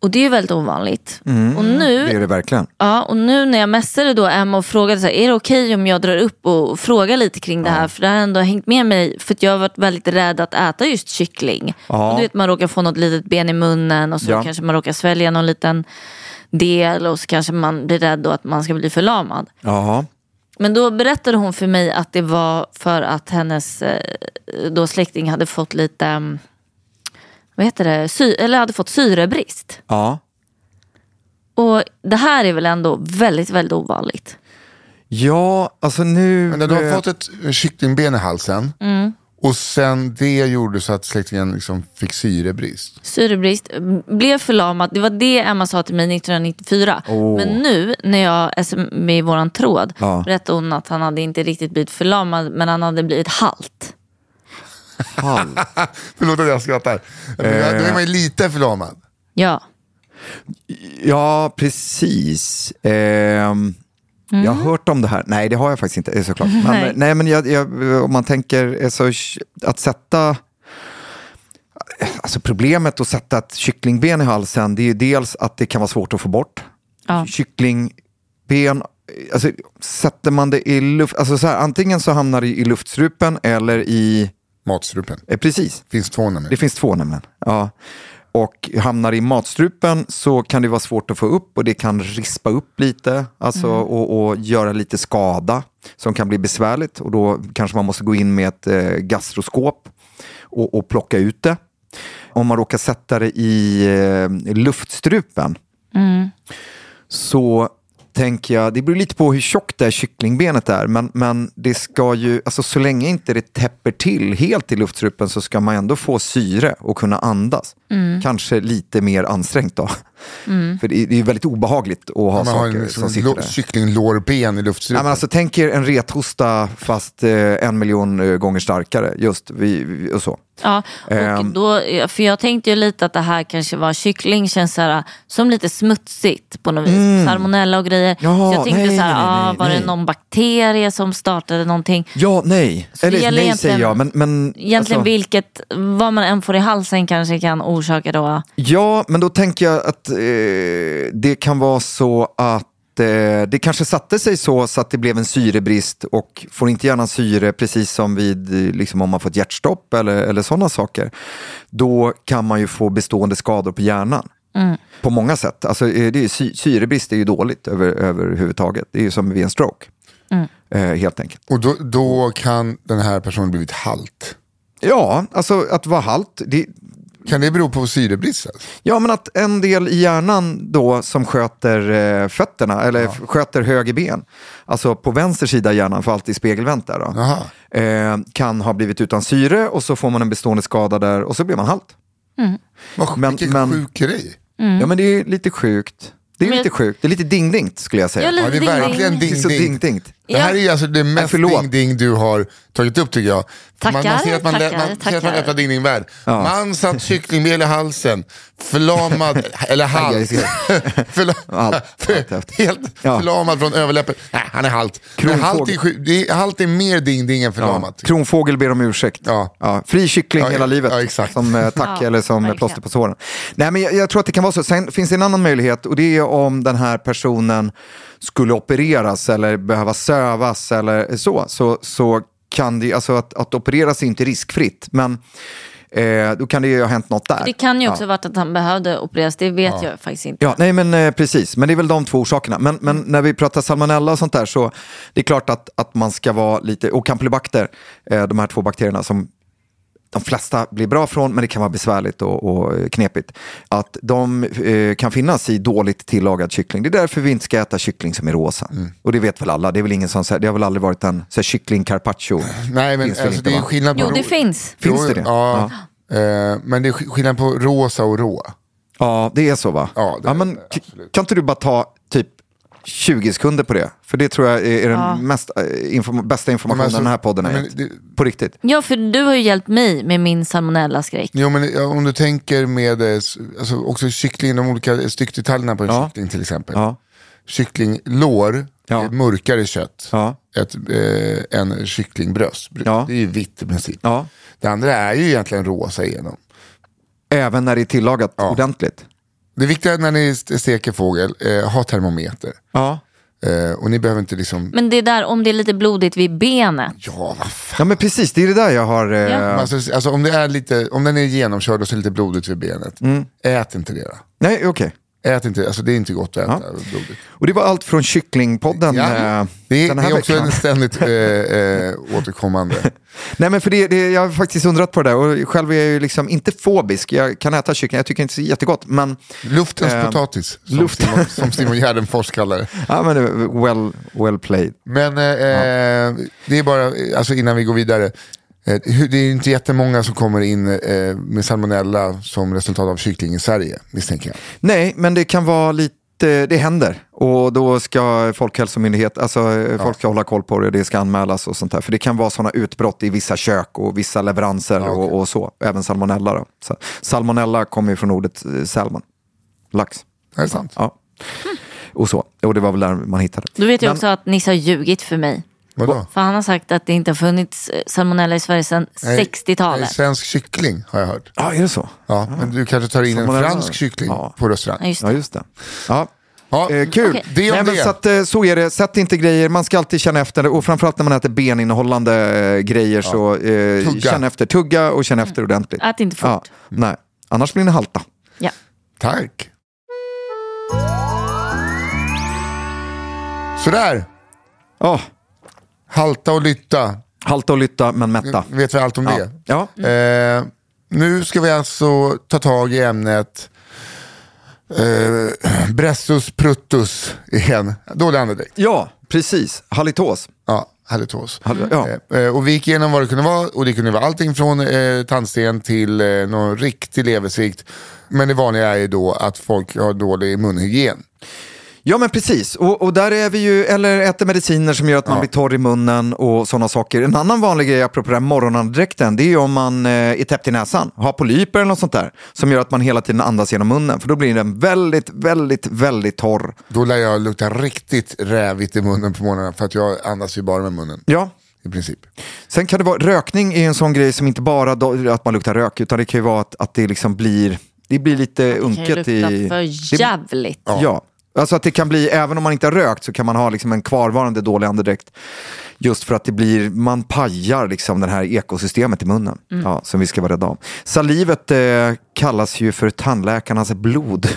Och det är ju väldigt ovanligt. Och nu Det är det verkligen. Ja, och nu när jag messade då Emma och frågade så här, är det okej om jag drar upp och frågar lite kring det här? För det har ändå hängt med mig, för jag har varit väldigt rädd att äta just kyckling. Ja. Och du vet, man råkar få något litet ben i munnen och så Ja. kanske man råkar svälja någon liten del och så kanske man blir rädd då att man ska bli förlamad. Ja. Men då berättade hon för mig att det var för att hennes eh, då släkting hade fått lite, mm, vad heter det, Sy- eller hade fått syrebrist. ja. Och det här är väl ändå väldigt, väldigt ovanligt. Ja, alltså nu... Men när du har fått ett kycklingben i halsen och sen det gjorde så att släktingen liksom fick syrebrist. Syrebrist, blev förlamad. Det var det Emma sa till mig 1994. Åh. Men nu när jag sm i våran tråd Ja. berättade hon att han hade inte riktigt blivit förlamad men han hade blivit halt. Hall. Förlåt att jag skrattar. Men Eh. Då är man ju lite förlamad. Ja. Ja, precis. Ehm, Jag har hört om det här. Nej, det har jag faktiskt inte eh, såklart. Men, Nej. nej. men jag, jag, om man tänker eh, så, att sätta... Alltså problemet att sätta ett kycklingben i halsen, det är ju dels att det kan vara svårt att få bort. Ja. Kycklingben, alltså sätter man det i luft, alltså så här, antingen så hamnar det i luftstrupen eller i, Matstrupen. eh, precis, Finns två nämligen. det finns två nämligen. Ja. Och hamnar i matstrupen så kan det vara svårt att få upp och det kan rispa upp lite alltså, och, och göra lite skada som kan bli besvärligt. Och då kanske man måste gå in med ett eh, gastroskop och, och plocka ut det. Om man råkar sätta det i eh, luftstrupen så tänker jag, det beror lite på hur tjockt det här kycklingbenet är, men, men det ska ju, alltså så länge inte det täpper till helt i luftstrupen så ska man ändå få syre och kunna andas. Kanske lite mer ansträngt då. För det är, är väldigt obehagligt att ha Man har saker en som liksom, sitter lå- där. kycklinglårben i Nej, luftstrupen. men alltså, tänk er en rethosta fast eh, en miljon eh, gånger starkare. Just vi, vi, och så. Ja, och Ehm. då, för jag tänkte ju lite att det här kanske var kyckling känns så här, som lite smutsigt på något vis. Salmonella och grejer. Mm. Ja, så jag tänkte nej, så här, nej, nej, ah, var nej. det någon bakterie som startade någonting? Ja, nej. Så Eller nej egentligen- säger jag. Men, men, Egentligen alltså- vilket, vad man än får i halsen kanske kan orsaka då. Ja, men då tänker jag att eh, det kan vara så att eh, det kanske satte sig så, så att det blev en syrebrist och får inte gärna syre precis som vid eh, liksom om man får ett hjärtstopp eller, eller sådana saker. Då kan man ju få bestående skador på hjärnan. På många sätt. Alltså, eh, det är, sy- syrebrist är ju dåligt över, överhuvudtaget. Det är ju som vid en stroke. Eh, helt enkelt. Och då, då kan den här personen blivit halt. Ja, alltså att vara halt. Det, Kan det bero på syrebrist? alltså? Ja, men att en del i hjärnan då som sköter eh, fötterna, eller f- sköter höger ben, alltså på vänster sida i hjärnan, för alltid spegelvänt där då, eh, kan ha blivit utan syre och så får man en bestående skada där och så blir man halt. Vad, Men- vilken men- sjuk grej. Ja, men det är lite sjukt. Det är Men- lite sjukt. Det är lite ding-dingt skulle jag säga. Ja, lite Ja, det är verkligen är ding-dingt. Det här Ja. är ju alltså det mest förlåt. ding-ding du har tagit upp tycker jag. För man, man Tackar, ser att man, tackar, man, ser att man tackar. öppnar ding ding värld Man satt kycklingbel i halsen, förlamad, eller ser. Förla- Allt, allt efter. Helt Ja. förlamad från överläppen. Nej, han är halt. Halt är, sju- det är, halt är mer ding-ding än Ja. förlamad. Kronfågel ber om ursäkt. Ja. fri kyckling Ja, hela livet. ja, exakt. Som eh, tack Ja, eller som plåster på såren. Nej, men jag, jag tror att det kan vara så. Sen finns det en annan möjlighet och det är om den här personen skulle opereras eller behöva sövas eller så. Så, så kan det, alltså att, att opereras är inte riskfritt. Men eh, då kan det ju ha hänt något där. Det kan ju också ja. varit att han behövde opereras, det vet jag faktiskt inte. Ja, nej men eh, precis. Men det är väl de två orsakerna. Men, men när vi pratar salmonella och sånt där så det är klart att, att man ska vara lite, och campylobacter, eh, de här två bakterierna som de flesta blir bra från, men det kan vara besvärligt och, och knepigt. Att de eh, kan finnas i dåligt tillagad kyckling. Det är därför vi inte ska äta kyckling som är rosa. Och det vet väl alla. Det är väl ingen säger, det har väl aldrig varit en så här, kyckling carpaccio. Nej, men alltså, inte, det är va? skillnad på Jo, det finns. Finns Jo, det det? Ja. Eh, men det är sk- skillnad på rosa och rå. Ja, det är så va? Ja, det är men det, kan inte du bara ta 20 sekunder på det? För det tror jag är den mest, eh, inform- bästa informationen alltså, den här podden har gett. det- På riktigt. Ja, för du har ju hjälpt mig med min salmonella-skräck. Jo, men ja, om du tänker med eh, alltså, också kyckling, de olika styckdetaljerna på en Ja. kyckling till exempel. Ja. Kycklinglår Ja. är mörkare kött Ja. ett, eh, än kycklingbröst. Ja. Det är ju vitt i princip. Ja. Det andra är ju egentligen rosa igenom. Även när det är tillagat Ja. ordentligt. Det viktiga när ni st- steker fågel, eh, ha termometer. Ja. Eh, och ni behöver inte liksom, Men det är där, om det är lite blodigt vid benet. ja vad fan. ja, men precis. Det är det där jag har... Eh, Ja. Alltså, alltså, om, det är lite, om den är genomkörd och så är det lite blodigt vid benet, Mm. ät inte det då. Nej, okej. Ät inte, alltså, det är inte gott att äta blodigt. Och det var allt från Kycklingpodden Ja, eh, det är, den det är också veckan. en ständigt eh, eh, återkommande. Nej men för det, det, jag har faktiskt undrat på det där och själv är jag ju liksom inte fobisk. Jag kan äta kyckling, jag tycker inte det är jättegott. Men, Luftens Eh, potatis, som, luft- Simon, som Simon Gärdenfors kallar det. ja, men well, well played. Men eh, det är bara, alltså innan vi går vidare, det är inte jättemånga som kommer in eh, med salmonella som resultat av kyckling i Sverige, misstänker jag. Nej, men det kan vara lite, det händer. Och då ska Folkhälsomyndighet, alltså eh, folk ska hålla koll på det, det ska anmälas och sånt där. För det kan vara sådana utbrott i vissa kök och vissa leveranser okej. och, och så. Även salmonella då. Så, salmonella kommer ju från ordet eh, salmon, lax. Är det sant? Ja. Och så. Och det var väl där man hittade. Du vet ju Men- också att Nisse har ljugit för mig. Vadå? För han har sagt att det inte har funnits eh, salmonella i Sverige sedan Nej, nej, 60-talet. Svensk kyckling har jag hört. Ja, är det så? Ja, men du kanske tar in en Salmonella. fransk kyckling Ja. på restaurang. Ja, just Ja, det. just det. Ja. Ja, Eh, kul. Okej. Det Nej, men det. Så, att, eh, så är det. Sätt inte grejer. Man ska alltid känna efter. Och framförallt när man äter beninnehållande eh, grejer så eh, känn efter. Tugga och känn efter ordentligt. Ät inte fort. Ja, nej, annars blir ni halta. Ja. Tack. Sådär, Ja, halta och lytta. halta och lytta men mätta. Vet vi allt om Ja. det? Ja. Eh, nu ska vi alltså ta tag i ämnet Eh, Bressus pruttus igen. Dålig andedräkt. Ja, precis. Halitos. Ja, halitos. Hal- ja. Eh, eh, och vi gick igenom vad det kunde vara och det kunde vara allting från eh, tandsten till eh, någon riktig leversvikt. Men det vanliga är ju då att folk har dålig munhygien. Ja men precis, och, och där är vi ju, eller äter mediciner som gör att man Ja. blir torr i munnen och sådana saker. En annan vanlig grej apropå den här morgonandedräkten, det är ju om man eh, är täppt i näsan, har polyper eller något sånt där, som gör att man hela tiden andas genom munnen. För då blir den väldigt, väldigt, väldigt torr. Då lär jag lukta riktigt rävigt i munnen på morgonen för att jag andas ju bara med munnen. Ja. I princip. Sen kan det vara, rökning är en sån grej som inte bara då, att man luktar rök, utan det kan ju vara att, att det liksom blir, det blir lite Det kan ju unket lukta i... för jävligt. Ja. Alltså att det kan bli, även om man inte har rökt så kan man ha liksom en kvarvarande dålig andedräkt. Just för att det blir, man pajar liksom det här ekosystemet i munnen. Ja, som vi ska vara rädda om. Salivet eh, kallas ju för tandläkarnas blod.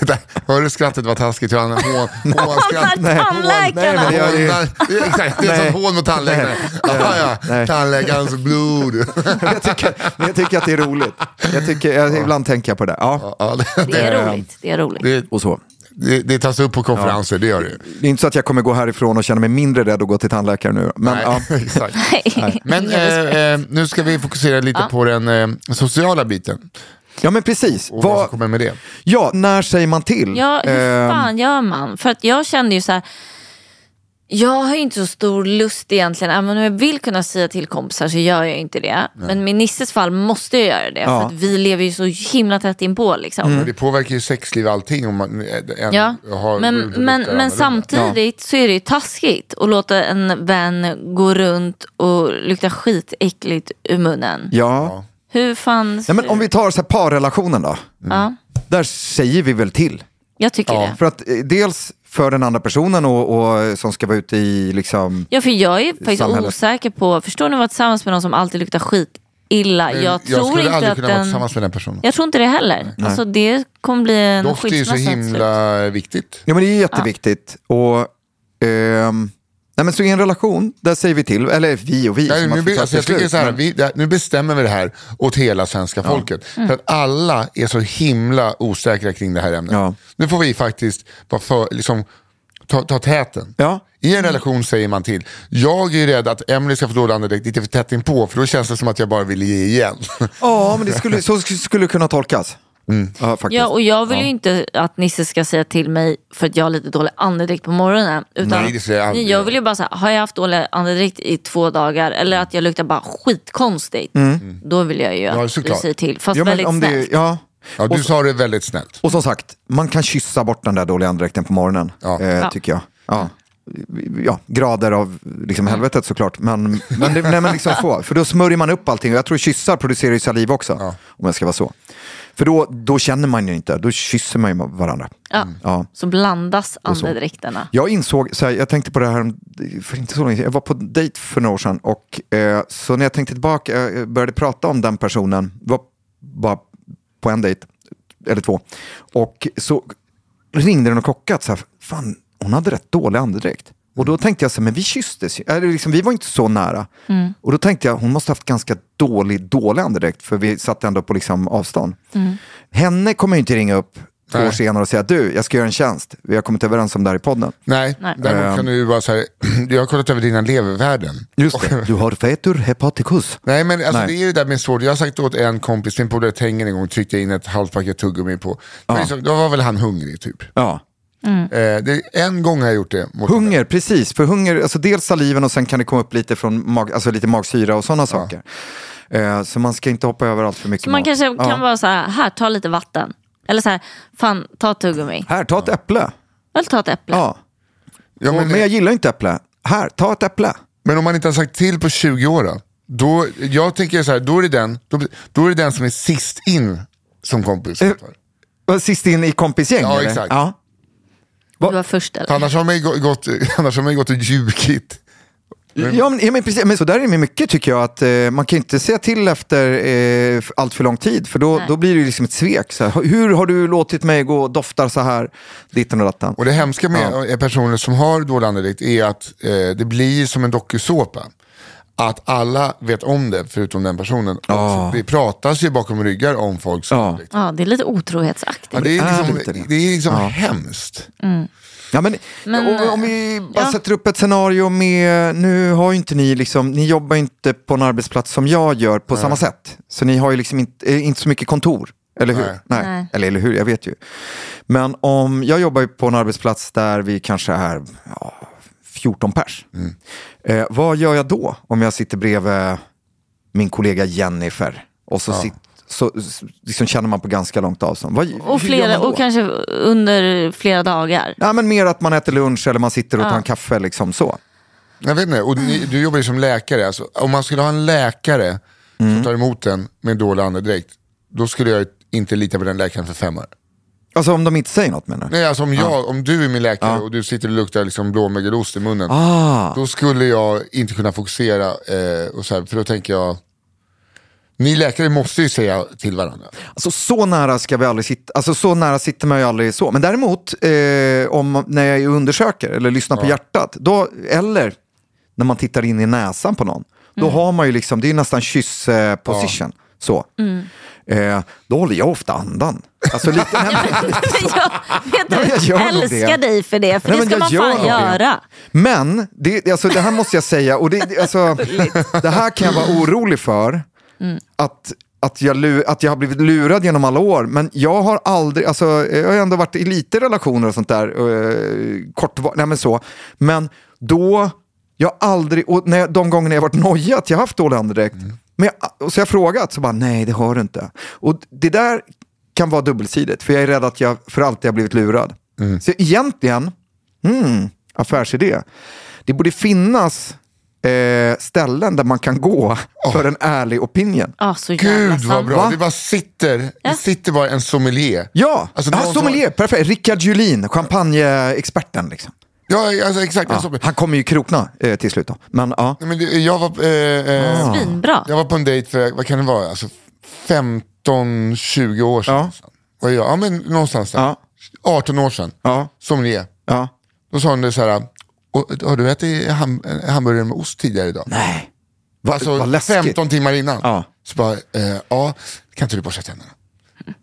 Det där, hör du skrattet var taskigt? Hur han hån, hånskratt. Nej, tandläkarna. Nej, jag- det är- Exakt, det är Nej. ett sånt hån mot tandläkaren. Ja, ja, Nej. tandläkarens blod. jag, tycker, men jag tycker att det är roligt. Jag tycker, jag, ibland tänker jag på det. Ja, Ja, det, Det är roligt. Det är roligt. det, och så. det, det tas upp på konferenser, det gör det. Det är inte så att jag kommer gå härifrån och känna mig mindre rädd att gå till tandläkaren nu. Men, ja. exakt. Nej. Men eh, nu ska vi fokusera lite Ja. på den eh, sociala biten. Ja, men precis. Och vad som kommer med det. ja, när säger man till? Ja, hur Ehm, fan gör man? För att jag kände ju så här. Jag har ju inte så stor lust egentligen, även om jag vill kunna säga till kompisar så gör jag inte det. Men med Nisses fall måste jag göra det, Ja. för att vi lever ju så himla tätt inpå. Liksom. Men det påverkar ju sexliv och allting om man en, Ja, har men, men, men samtidigt så är det ju taskigt att låta en vän gå runt och lukta skitäckligt ur munnen. Ja. Hur fan... Nej, men om vi tar så här parrelationen då. ja, Där säger vi väl till. jag tycker det. För att eh, dels för den andra personen och, och som ska vara ute i liksom... Ja, för jag är faktiskt samhället. osäker på, förstår ni att vara tillsammans med någon som alltid luktar skit illa? Men Jag, tror skulle inte aldrig att kunna vara den... tillsammans med den personen. Jag tror inte det heller. Alltså, det kommer bli en Doft är ju så till himla viktigt. Ja men det är jätteviktigt. Och, ehm, nej, men så i en relation, där säger vi till, eller vi och vi Nej, som har nu, be- fått ta alltså, jag beslut. tycker så här, Men- vi, det- nu bestämmer vi det här åt hela svenska folket. För att alla är så himla osäkra kring det här ämnet. Ja. Nu får vi faktiskt vara för, liksom, ta, ta täten. Ja. I en relation säger man till. Jag är ju rädd att Emily ska få dålig andedräkt lite för tätt inpå för då känns det som att jag bara vill ge igen. Ja, men det skulle, så skulle det kunna tolkas. Mm. Ja, faktiskt. Ja, och jag vill ju inte att Nisse ska säga till mig för att jag har lite dålig andedräkt på morgonen. Utan Nej, det skulle jag aldrig jag vill ju bara säga, har jag haft dålig andedräkt i två dagar eller att jag luktar bara skitkonstigt. Då vill jag ju Mm. Ja, att du säger till. Fast ja, väldigt snällt. ja. Ja, du Och- sa det väldigt snällt. Och som sagt, man kan kyssa bort den där dåliga andedräkten på morgonen, Ja. eh, Ja. tycker jag. Ja. Ja, grader av liksom helvetet såklart, men, men, det, nej, men liksom få. För då smörjer man upp allting och jag tror kyssar producerar ju saliv också, om jag ska vara så. För då, då känner man ju inte, då kysser man ju varandra. Ja. Ja. Så blandas andedräkterna. Jag insåg, så här, jag tänkte på det här för inte så länge sedan, jag var på dejt för några år sedan och eh, så när jag tänkte tillbaka, jag började prata om den personen, var bara på en dejt, eller två, och så ringde den och klockat så här, fan hon hade rätt dålig andedräkt. Och då tänkte jag så här, men vi kysstes ju. eller liksom, vi var inte så nära. Och då tänkte jag, hon måste haft ganska dålig, dålig andedräkt, för vi satt ändå på liksom avstånd. Henne kommer jag inte ringa upp två år senare och säga, du, jag ska göra en tjänst. Vi har kommit överens om det här i podden. Nej, Nej. däremot kan du ju bara säga, jag har kollat över dina levervärden. Just det, du har fetur hepaticus. Nej men alltså, Nej. det är ju det där med svårt. Jag har sagt åt en kompis, min polare Tengen en gång, tryckte jag in ett halvt paket tuggummi på. För Liksom, då var väl han hungrig typ. Ja. Eh, det, en gång har jag gjort det. Mot Hunger, precis. För hunger, alltså dels saliven och sen kan det komma upp lite från mag, alltså lite magsyra och sådana saker. Eh, så man ska inte hoppa över allt för mycket Så man mat. kanske Ja. kan vara så här, här ta lite vatten. Eller så här, fan ta ett tuggummi. Här, ta ett äpple. Eller ta ett äpple. Ja. Ja, Och, men, men jag gillar inte äpple. Här, ta ett äpple. men om man inte har sagt till på 20 år då? då jag tänker så här, då är, det den, då, då är det den som är sist in som kompis. Eh, Sist in i kompisgäng? Ja, eller? exakt. Ja. Du var först eller? Annars har man ju gå- gått, annars har man ju gått och ljugit. Ja, men, ja, men precis. Men så där är det med mycket tycker jag. att eh, Man kan inte säga till efter eh, allt för lång tid. För då, Nej. då blir det liksom ett svek. Så här, hur har du låtit mig gå och dofta så här? Ditten och datten. Och det hemska med eh, personer som har dålig andedräkt är att eh, det blir som en dokusåpa. Att alla vet om det förutom den personen. Och Det pratas ju bakom ryggar om folk. Som, Ja. liksom. Ja, det är lite otrohetsaktigt. Ja, det är liksom, det inte det? det är liksom hemskt. Ja, men, Men, om, om vi bara ja. sätter upp ett scenario med, nu har ju inte ni liksom, ni jobbar inte på en arbetsplats som jag gör på samma sätt. Så ni har ju liksom inte, eh, inte så mycket kontor, eller hur? Nej. Nej. Eller, eller hur, jag vet ju. Men om, jag jobbar ju på en arbetsplats där vi kanske är ja, 14 pers. Eh, vad gör jag då om jag sitter bredvid min kollega Jennifer och så, sitt, så s- liksom känner man på ganska långt avstånd? Vad, och, flera, och kanske under flera dagar. Ja, men mer att man äter lunch eller man sitter och tar Ja. en kaffe. Liksom så. Jag vet inte, och ni, du jobbar ju som läkare. Alltså, om man skulle ha en läkare Mm. som tar emot en med dålig andedräkt, då skulle jag inte lita på den läkaren för fem år. Alltså om de inte säger något menar du? Nej, alltså om, jag, om du är min läkare och du sitter och luktar liksom blåmögelost i munnen, Ah. då skulle jag inte kunna fokusera. Eh, och så här, för då tänker jag, ni läkare måste ju säga till varandra. Alltså så nära ska vi aldrig sitta, alltså så nära sitter man ju aldrig så. Men däremot eh, om, när jag undersöker eller lyssnar på hjärtat, då, eller när man tittar in i näsan på någon, då har man ju liksom, det är nästan kyss eh, position. Så. Eh, då håller jag ofta andan. Alltså lite, nej, men- jag vet Ja, jag du, gör nog älskar det. dig för det, för Nej, det ska jag man gör fan nog det. göra. Men det, alltså, det här måste jag säga, och det, alltså, det här kan jag vara orolig för. Att, att, jag, att jag har blivit lurad genom alla år. Men jag har aldrig, alltså, jag har ändå varit i lite relationer och sånt där. Uh, kort, nej men så. Men då, jag har aldrig, och när jag, de gångerna jag har varit nojig att jag har haft dålig andedräkt. Men jag, och så har jag frågat, så bara nej det har du inte. Och det där kan vara dubbelsidigt, för jag är rädd att jag för alltid har blivit lurad. Så egentligen, Mm, affärsidé. Det borde finnas eh, ställen där man kan gå för en ärlig opinion. Ja, så Gud vad bra, Va? det bara sitter, det sitter bara en sommelier. Ja, Alltså, ah, sommelier, perfekt. Rickard Julin, champagneexperten. Liksom. Ja, alltså, exakt. Ja, sommelier. han kommer ju krokna eh, till slut. Då. Men, ja. Nej, Men det, jag, var, eh, eh, Svinbra. jag var på en dejt för, vad kan det vara, alltså 15-20 år sedan. Ja. Vad är jag? Ja, men någonstans där. Ja. 18 år sedan. Ja. Sommelier. Ja. Då sa hon det så här, "Och, har du ätit ham hamburgare med ost tidigare idag? Nej, vad, Alltså vad läskigt. 15 timmar innan. Ja. Så bara, eh, ja, kan inte du borsta tänderna?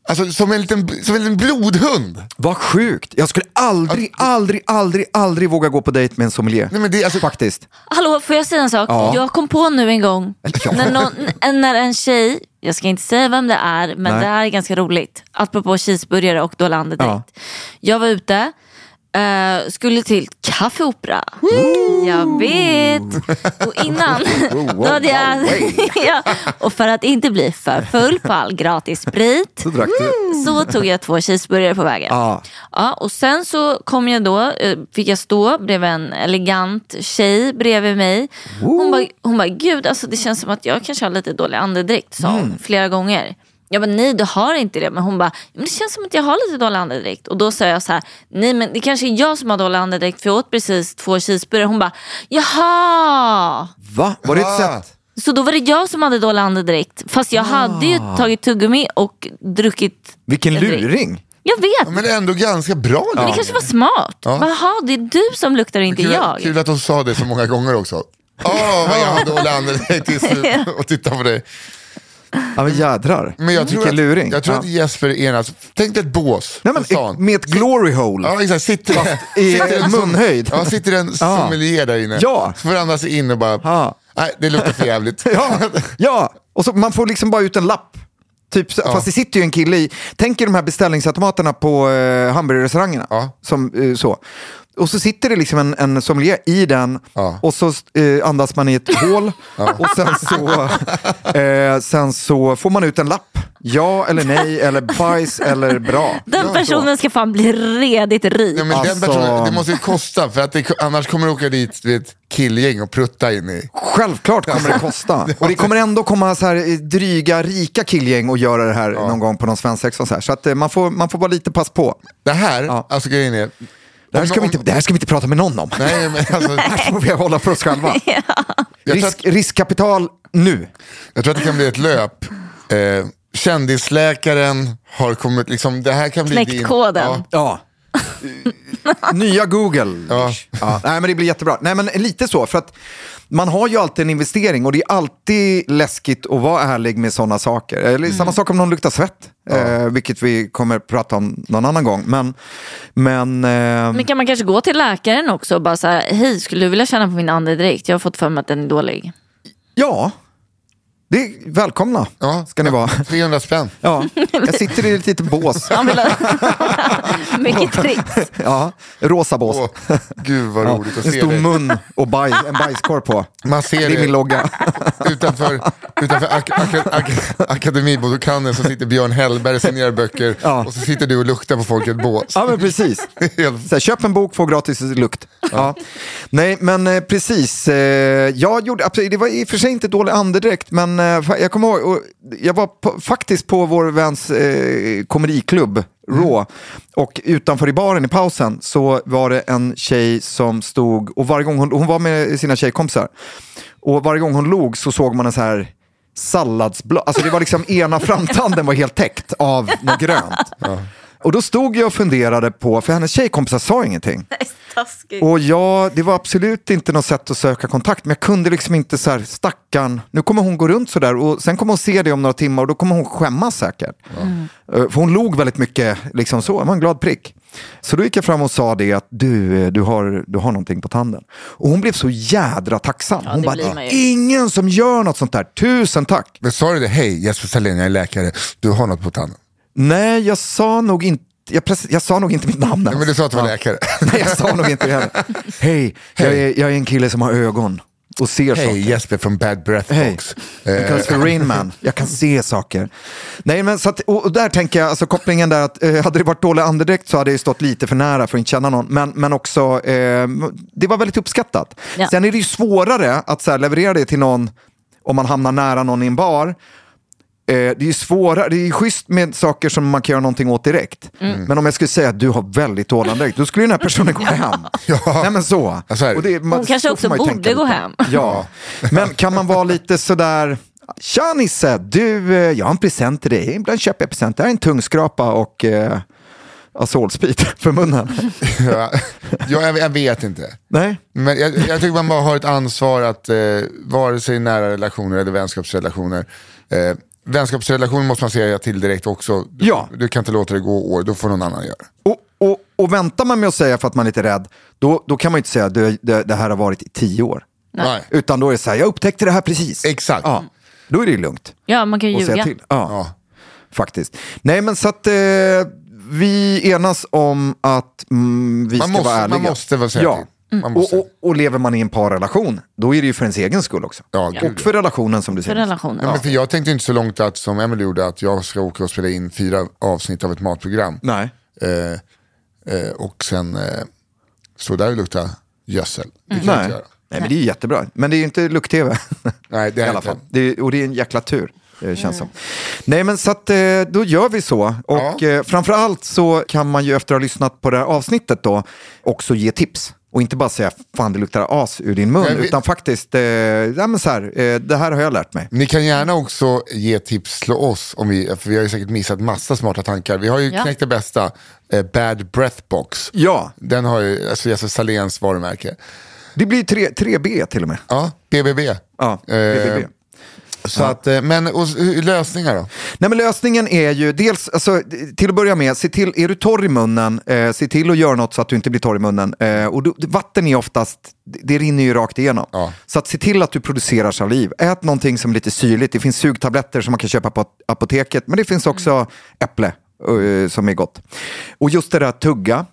Alltså som en liten, som en liten blodhund. Vad sjukt. Jag skulle aldrig, aldrig, aldrig, aldrig våga gå på dejt med en sommelier. Nej, men det, är alltså, Faktiskt. Hallå, får jag säga en sak? Ja. Jag kom på nu en gång Ja. när, någon, när en tjej, jag ska inte säga vem det är, men Nej. det här är ganska roligt. Apropå cheeseburgare och dålig andedräkt. Ja. Jag var ute, eh, skulle till kaffeopera. Jag vet. Och innan, då hade jag, ja, och för att inte bli för full på all gratis sprit Så du. så tog jag två cheeseburgare på vägen. Ja. Ja, och sen så kom jag då, eh, fick jag stå bredvid en elegant tjej bredvid mig. Hon bara, hon bara, gud alltså det känns som att jag kanske har lite dålig andedräkt, sa hon flera gånger. Jag bara, nej du har inte det. Men hon bara, men det känns som att jag har lite dålig andedräkt. Och då sa jag så här, nej men det kanske är jag som har dålig andedräkt för jag åt precis två cheeseburgare. Hon bara, jaha. Va? Var det ett Ah. sätt? Så då var det jag som hade dålig andedräkt. Fast jag hade ju tagit tuggummi och druckit Vilken en dryck. luring. Jag vet. men ändå ganska bra. Men det kanske var smart. Jaha, det är du som luktar och inte kul, jag. kul att hon sa det så många gånger också. Åh, vad jag har dålig andedräkt till slut och titta på dig. Ja men jädrar. Men jag tror, Vilken att, luring. jag tror ja. att Jesper enas, tänk dig ett bås Nej, men, stan. med ett glory hole. Ja exakt, sitter, i sitter en munhöjd. Ja, sitter en sommelier där inne. Ja. Så får han andas in och bara, Ja. nej det luktar för jävligt. Ja, ja. och så man får liksom bara ut en lapp. Typ, så- Fast det sitter ju en kille i, tänk er de här beställningsautomaterna på eh, hamburgerrestaurangerna. Ja. Som, eh, så. Och så sitter det liksom en, en sommelier i den Ja. och så eh, andas man i ett hål och sen så, eh, sen så får man ut en lapp. Ja eller nej, eller bajs eller bra. Den Ja, personen ska fan bli redigt rik. Ja, men Alltså- den personen, det måste ju kosta för att det, annars kommer du åka dit vet, killgäng och prutta in i. Självklart kommer det kosta. Och det kommer ändå komma så här eh, dryga, rika killgäng och göra det här någon gång på någon svensexa. Så, här. så att eh, man får, man får bara lite pass på. Det här, Ja. alltså grejen är, Det här, ska vi Om- inte, det här ska vi inte prata med någon om. nej men alltså, Det här får vi hålla för oss själva. tror Risk, att, riskkapital nu. jag tror att det kan bli ett löp. Eh, kändisläkaren har kommit, liksom, det här kan bli Knäckt din... koden. Ja, Ja. Nya Google. Ja. Ja. Nej, men det blir jättebra. Nej, men lite så. För att man har ju alltid en investering och det är alltid läskigt att vara ärlig med sådana saker. Eller Samma sak om någon luktar svett, eh, vilket vi kommer prata om någon annan gång. Men, men, eh, Men kan man kanske gå till läkaren också och bara så här, hej skulle du vilja känna på min andedräkt? Jag har fått för mig att den är dålig. ja, det är, välkomna Ja. ska ni vara. 300 spänn. Ja, jag sitter i ett litet bås. Mycket tricks. Ja, rosa bås. Åh, gud vad Ja, roligt att en se stor dig. mun och bajs, en bajskorv på. Man ser Det är det. min logga. Utanför, utanför ak ak ak Akademibokhandeln så sitter Björn Hellberg och signerar böcker Ja. och så sitter du och luktar på folk i ett bås. Ja, men precis. Så här, köp en bok, få gratis lukt. Ja. Nej, men eh, precis. Eh, jag gjorde, absolut, det var i och för sig inte dålig andedräkt, men jag kommer ihåg, jag var på, faktiskt på vår väns eh, komediklubb, Raw, och utanför i baren i pausen så var det en tjej som stod, och varje gång hon, hon var med sina tjejkompisar, och varje gång hon log så såg man en så här salladsblad, alltså det var liksom ena framtanden var helt täckt av något grönt. Och då stod jag och funderade på, för hennes tjejkompisar sa ingenting. Taskigt. Och jag, det var absolut inte något sätt att söka kontakt, men jag kunde liksom inte så här, stackarn, nu kommer hon gå runt så där och sen kommer hon se det om några timmar och då kommer hon skämmas säkert. Eh, För hon log väldigt mycket, liksom så, det var en glad prick. Så då gick jag fram och sa det att du, eh, du, har, du har någonting på tanden. Och hon blev så jädra tacksam. Hon det bara, ingen som gör något sånt där, tusen tack. Men sa du det, hej Jesper Salén, jag är läkare, du har något på tanden? Nej, jag sa nog inte, jag, jag sa nog inte mitt namn. Nej, ens. men du sa att du var läkare. Nej, jag sa nog inte det heller. Hej, jag är, jag är en kille som har ögon och ser saker. Hej Jesper från Bad Breath Hej, Box. jag kallas för Rain Man. Jag kan se saker. Nej, men så att, och och där tänker jag, alltså kopplingen där att eh, hade det varit dålig andedräkt så hade jag stått lite för nära för att inte känna någon. Men, men också, eh, det var väldigt uppskattat. Ja. Sen är det ju svårare att så här, leverera det till någon om man hamnar nära någon i en bar. Eh, det är svårare, det är schysst med saker som man kan göra någonting åt direkt. Mm. Men om jag skulle säga att du har väldigt dålig andedräkt, då skulle den här personen gå hem. Ja. Nej men så. Ja, så det. Och det- man- Hon kanske så också borde gå hem. Ja, men kan man vara lite sådär, tja Nisse, du, eh, jag har en present till dig. Ibland köper jag present, det här är en tungskrapa och eh, Azolsprit för munnen. Ja, ja, jag, jag vet inte. Nej, Men jag, jag tycker man bara har ett ansvar att, eh, vare sig nära relationer eller vänskapsrelationer, eh, vänskapsrelationer måste man säga till direkt också. Du, Ja. du kan inte låta det gå år, då får någon annan göra. och, och, och väntar man med att säga för att man är lite rädd, då, då kan man ju inte säga att det, det, det här har varit i tio år. Nej. Utan då är det så här, jag upptäckte det här precis. Exakt. Ja, då är det ju lugnt. Ja, man kan ju säga ljuga. till. Ja, Ja. faktiskt. Nej, men så att eh, vi enas om att mm, vi Man ska måste- vara ärliga. man måste vara säker. Ja. Man måste. Och, och, och lever man i en parrelation, då är det ju för ens egen skull också. Ja, och för relationen som du För säger. relationen. Ja, men för jag tänkte inte så långt att, som Emily gjorde, att jag ska åka och spela in fyra avsnitt av ett matprogram. Nej. Eh, eh, och sen eh, stå där och lukta gödsel. Det kan jag Nej. inte göra. Nej, men det är jättebra. Men det är ju inte lukt-tv. Nej, det är I alla inte. fall. Det är, och det är en jäkla tur. Det känns som. Nej men så att eh, då gör vi så. Och Ja. eh, framförallt så kan man ju efter att ha lyssnat på det här avsnittet då också ge tips. Och inte bara säga fan det luktar as ur din mun. Vi- Utan faktiskt, eh, ja, men så här, eh, det här har jag lärt mig. Ni kan gärna också ge tips till oss, om vi, för vi har ju säkert missat massa smarta tankar. Vi har ju Ja. knäckt det bästa, eh, Bad Breath Box. Ja, Den har ju, alltså Jesper Saléns varumärke. det blir 3, 3B till och med. Ja, BBB. Ja, Eh, BBB. Så att, eh, men och, lösningar då? Nej, men lösningen är ju dels, alltså, till att börja med, se till, är du torr i munnen, eh, se till att göra något så att du inte blir torr i munnen. Eh, och då, vatten är oftast, det, det rinner ju rakt igenom. Ja. Så att se till att du producerar saliv. Ät någonting som är lite syrligt. Det finns sugtabletter som man kan köpa på apoteket, men det finns också äpple eh, som är gott. Och just det där att tugga.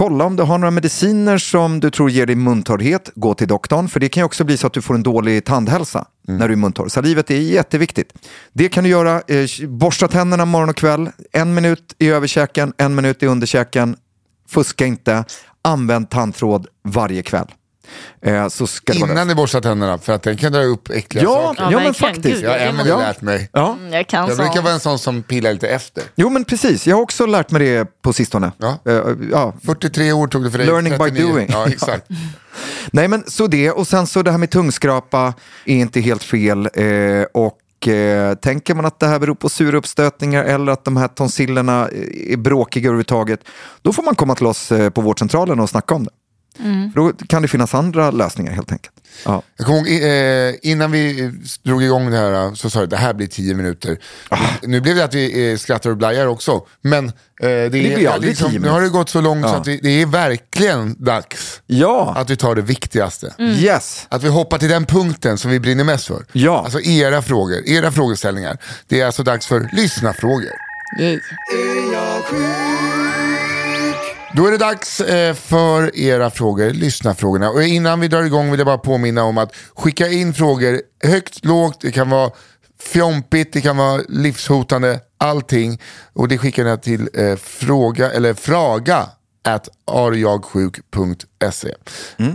Kolla om du har några mediciner som du tror ger dig muntorrhet. Gå till doktorn, för det kan ju också bli så att du får en dålig tandhälsa när du är muntorr. Salivet är jätteviktigt. Det kan du göra. Eh, borsta tänderna morgon och kväll. En minut i överkäken, en minut i underkäken. Fuska inte. Använd tandtråd varje kväll. Eh, så ska det vara Innan ni borstar tänderna, för att den kan dra upp äckliga Ja, saker. ja, men faktiskt. Gud, Ja, det är Emelie har många- lärt mig. Ja. Mm, Jag kan Jag brukar vara en sån som pillar lite efter. Jo men precis, jag har också lärt mig det på sistone. Ja. Eh, ja. 43 år tog det för dig. Learning by 39. doing. Ja, exakt. Nej men så det, och sen så det här med tungskrapa är inte helt fel. Eh, och eh, tänker man att det här beror på sura uppstötningar eller att de här tonsillerna är bråkiga överhuvudtaget, då får man komma till oss eh, på vårdcentralen och snacka om det. För då kan det finnas andra lösningar helt enkelt. Ja. Jag kommer ihåg, eh, innan vi eh, drog igång det här så sa du det här blir tio minuter. Ah. Nu blev det att vi eh, skrattar och blajar också. Men eh, det, blir är, aldrig liksom, nu har det gått så långt så Ja. att vi, det är verkligen dags Ja, att vi tar det viktigaste. yes. Att vi hoppar till den punkten som vi brinner mest för. Ja. Alltså era frågor, era frågeställningar. Det är alltså dags för lyssna-frågor. Yay. Då är det dags eh, för era frågor, lyssnarfrågorna. Och innan vi drar igång vill jag bara påminna om att skicka in frågor högt, lågt, det kan vara fjompigt, det kan vara livshotande, allting. Och det skickar ni till eh, fråga, eller fraga at arjagsjuk.se.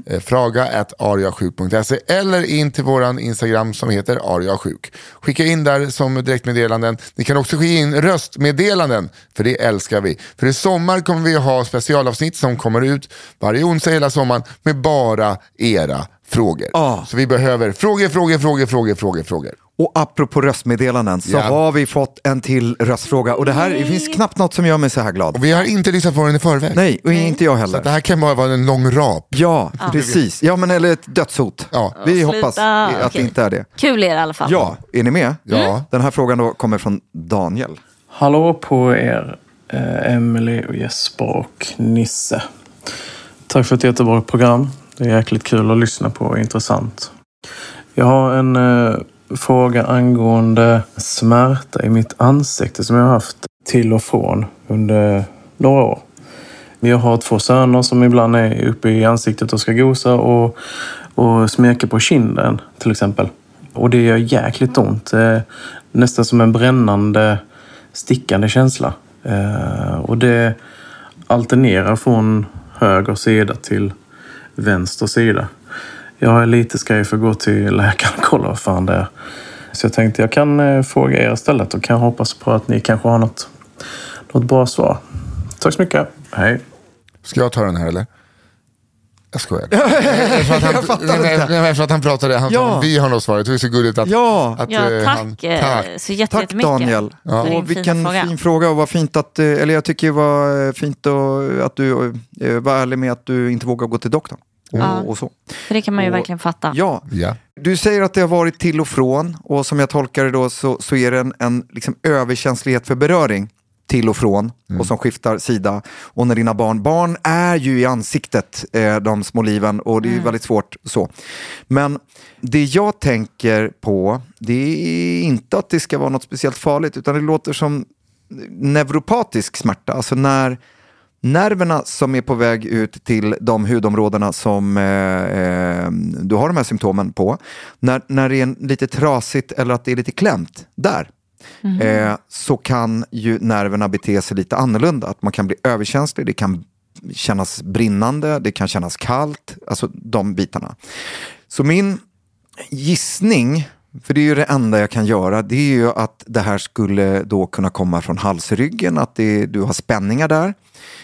Eh, Fraga at arjagsjuk.se eller in till våran Instagram som heter arjagsjuk. Skicka in där som direktmeddelanden. Ni kan också skicka in röstmeddelanden, för det älskar vi. För i sommar kommer vi ha specialavsnitt som kommer ut varje onsdag hela sommaren med bara era frågor. Ah. Så vi behöver frågor, frågor, frågor, frågor, frågor, frågor. Och apropå röstmeddelanden så Ja. har vi fått en till röstfråga. Och det här det finns knappt något som gör mig så här glad. Och vi har inte lyssnat på den i förväg. Nej, och inte jag Så heller. att det här kan bara vara en lång rap. Ja, precis. Ja, men eller ett dödshot. Ja. Vi Sluta. hoppas att det Okej. inte är det. Kul är det i alla fall. Ja, är ni med? Ja. Den här frågan då kommer från Daniel. Hallå på er, eh, Emily och Jesper och Nisse. Tack för ett jättebra program. Det är jäkligt kul att lyssna på och intressant. Jag har en eh, fråga angående smärta i mitt ansikte som jag har haft till och från under några år. Jag har två söner som ibland är uppe i ansiktet och ska gosa och, och smeka på kinden till exempel. Och det gör jäkligt ont. Nästan som en brännande, stickande känsla. Eh, och det alternerar från höger sida till vänster sida. Jag är lite skrej för att gå till läkaren och kolla vad fan det är. Så jag tänkte jag kan eh, fråga er istället och kan hoppas på att ni kanske har något, något bra svar. Tack så mycket. Hej. Ska jag ta den här eller? Jag skojar. För att han, Jag fattar nej, inte. nej, för att han pratade, han Ja. sa vi har nog svaret. Det är så gulligt att, Ja. att Ja, eh, tack, han, eh, tack. så jätte- Tack Daniel. din Och vilken fina fråga. fin fråga och vad fint att, eller jag tycker det var fint och, att du var ärlig med att du inte vågar gå till doktorn. Och, Ja. och så. För det kan man ju Och- verkligen fatta. Ja, Ja. du säger att det har varit till och från och som jag tolkar det då så, så är det en, en liksom överkänslighet för beröring till och från och som skiftar sida. Och när dina barn, barn är ju i ansiktet, eh, de små liven och det är ju väldigt svårt så. Men det jag tänker på, det är inte att det ska vara något speciellt farligt utan det låter som neuropatisk smärta, alltså när nerverna som är på väg ut till de hudområdena som eh, eh, du har de här symptomen på, när, när det är lite trasigt eller att det är lite klämt där, eh, så kan ju nerverna bete sig lite annorlunda. Att man kan bli överkänslig, det kan kännas brinnande, det kan kännas kallt, alltså de bitarna. Så min gissning, för det är ju det enda jag kan göra, det är ju att det här skulle då kunna komma från halsryggen, att det, du har spänningar där.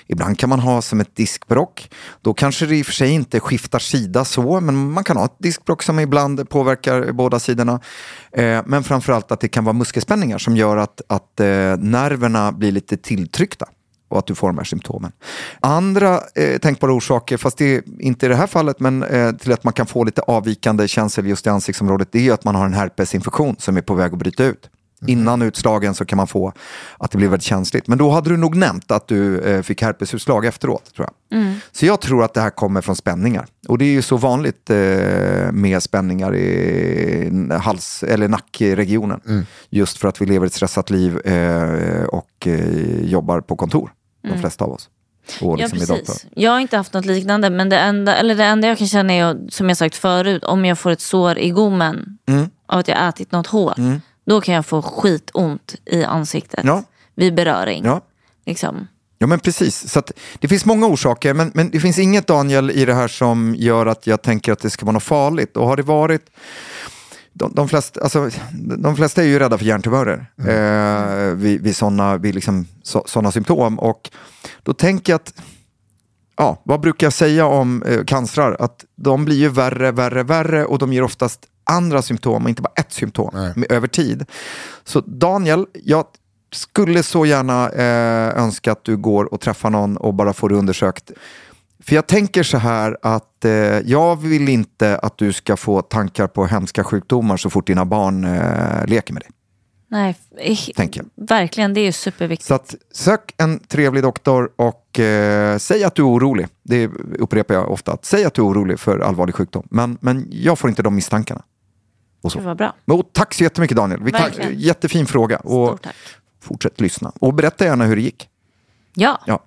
Ibland kan man ha som ett diskbrock. Då kanske det i och för sig inte skiftar sida så, men man kan ha ett diskbrock som ibland påverkar båda sidorna. Eh, men framförallt att det kan vara muskelspänningar som gör att, att eh, nerverna blir lite tilltryckta och att du får de här symptomen. Andra eh, tänkbara orsaker, fast det är inte i det här fallet, men eh, till att man kan få lite avvikande känsel just i ansiktsområdet, det är ju att man har en herpesinfektion som är på väg att bryta ut. Innan utslagen så kan man få att det blir väldigt känsligt. Men då hade du nog nämnt att du eh, fick herpesutslag efteråt. tror jag. Så jag tror att det här kommer från spänningar. Och det är ju så vanligt eh, med spänningar i hals eller nackregionen. Just för att vi lever ett stressat liv eh, och eh, jobbar på kontor. De flesta av oss. Ja, liksom dator. precis. Jag har inte haft något liknande, men det enda, eller det enda jag kan känna är, som jag sagt förut, om jag får ett sår i gommen Mm. av att jag ätit något hårt, då kan jag få skitont i ansiktet Ja. vid beröring. Ja. Liksom. Ja men precis, så att det finns många orsaker men, men det finns inget Daniel i det här som gör att jag tänker att det ska vara något farligt. Och har det varit, de, de, flesta, alltså, de flesta är ju rädda för hjärntumörer eh, vid, vid sådana vid liksom, så, såna symptom. Och då tänker jag att, ja, vad brukar jag säga om eh, cancrar? Att de blir ju värre, värre, värre och de ger oftast andra symptom och inte bara ett symptom med, över tid. Så Daniel, jag skulle så gärna eh, önska att du går och träffar någon och bara får det undersökt. För jag tänker så här att eh, jag vill inte att du ska få tankar på hemska sjukdomar så fort dina barn eh, leker med dig. Nej, eh, Tänker jag. verkligen. Det är ju superviktigt. Så att, sök en trevlig doktor och eh, säg att du är orolig. Det upprepar jag ofta. Att säg att du är orolig för allvarlig sjukdom. Men, men jag får inte de misstankarna. Och så. Det var bra. Och tack så jättemycket Daniel. Vi Verkligen. jättefin fråga. Och Stort tack. fortsätt lyssna. Och berätta gärna hur det gick. Ja. Ja.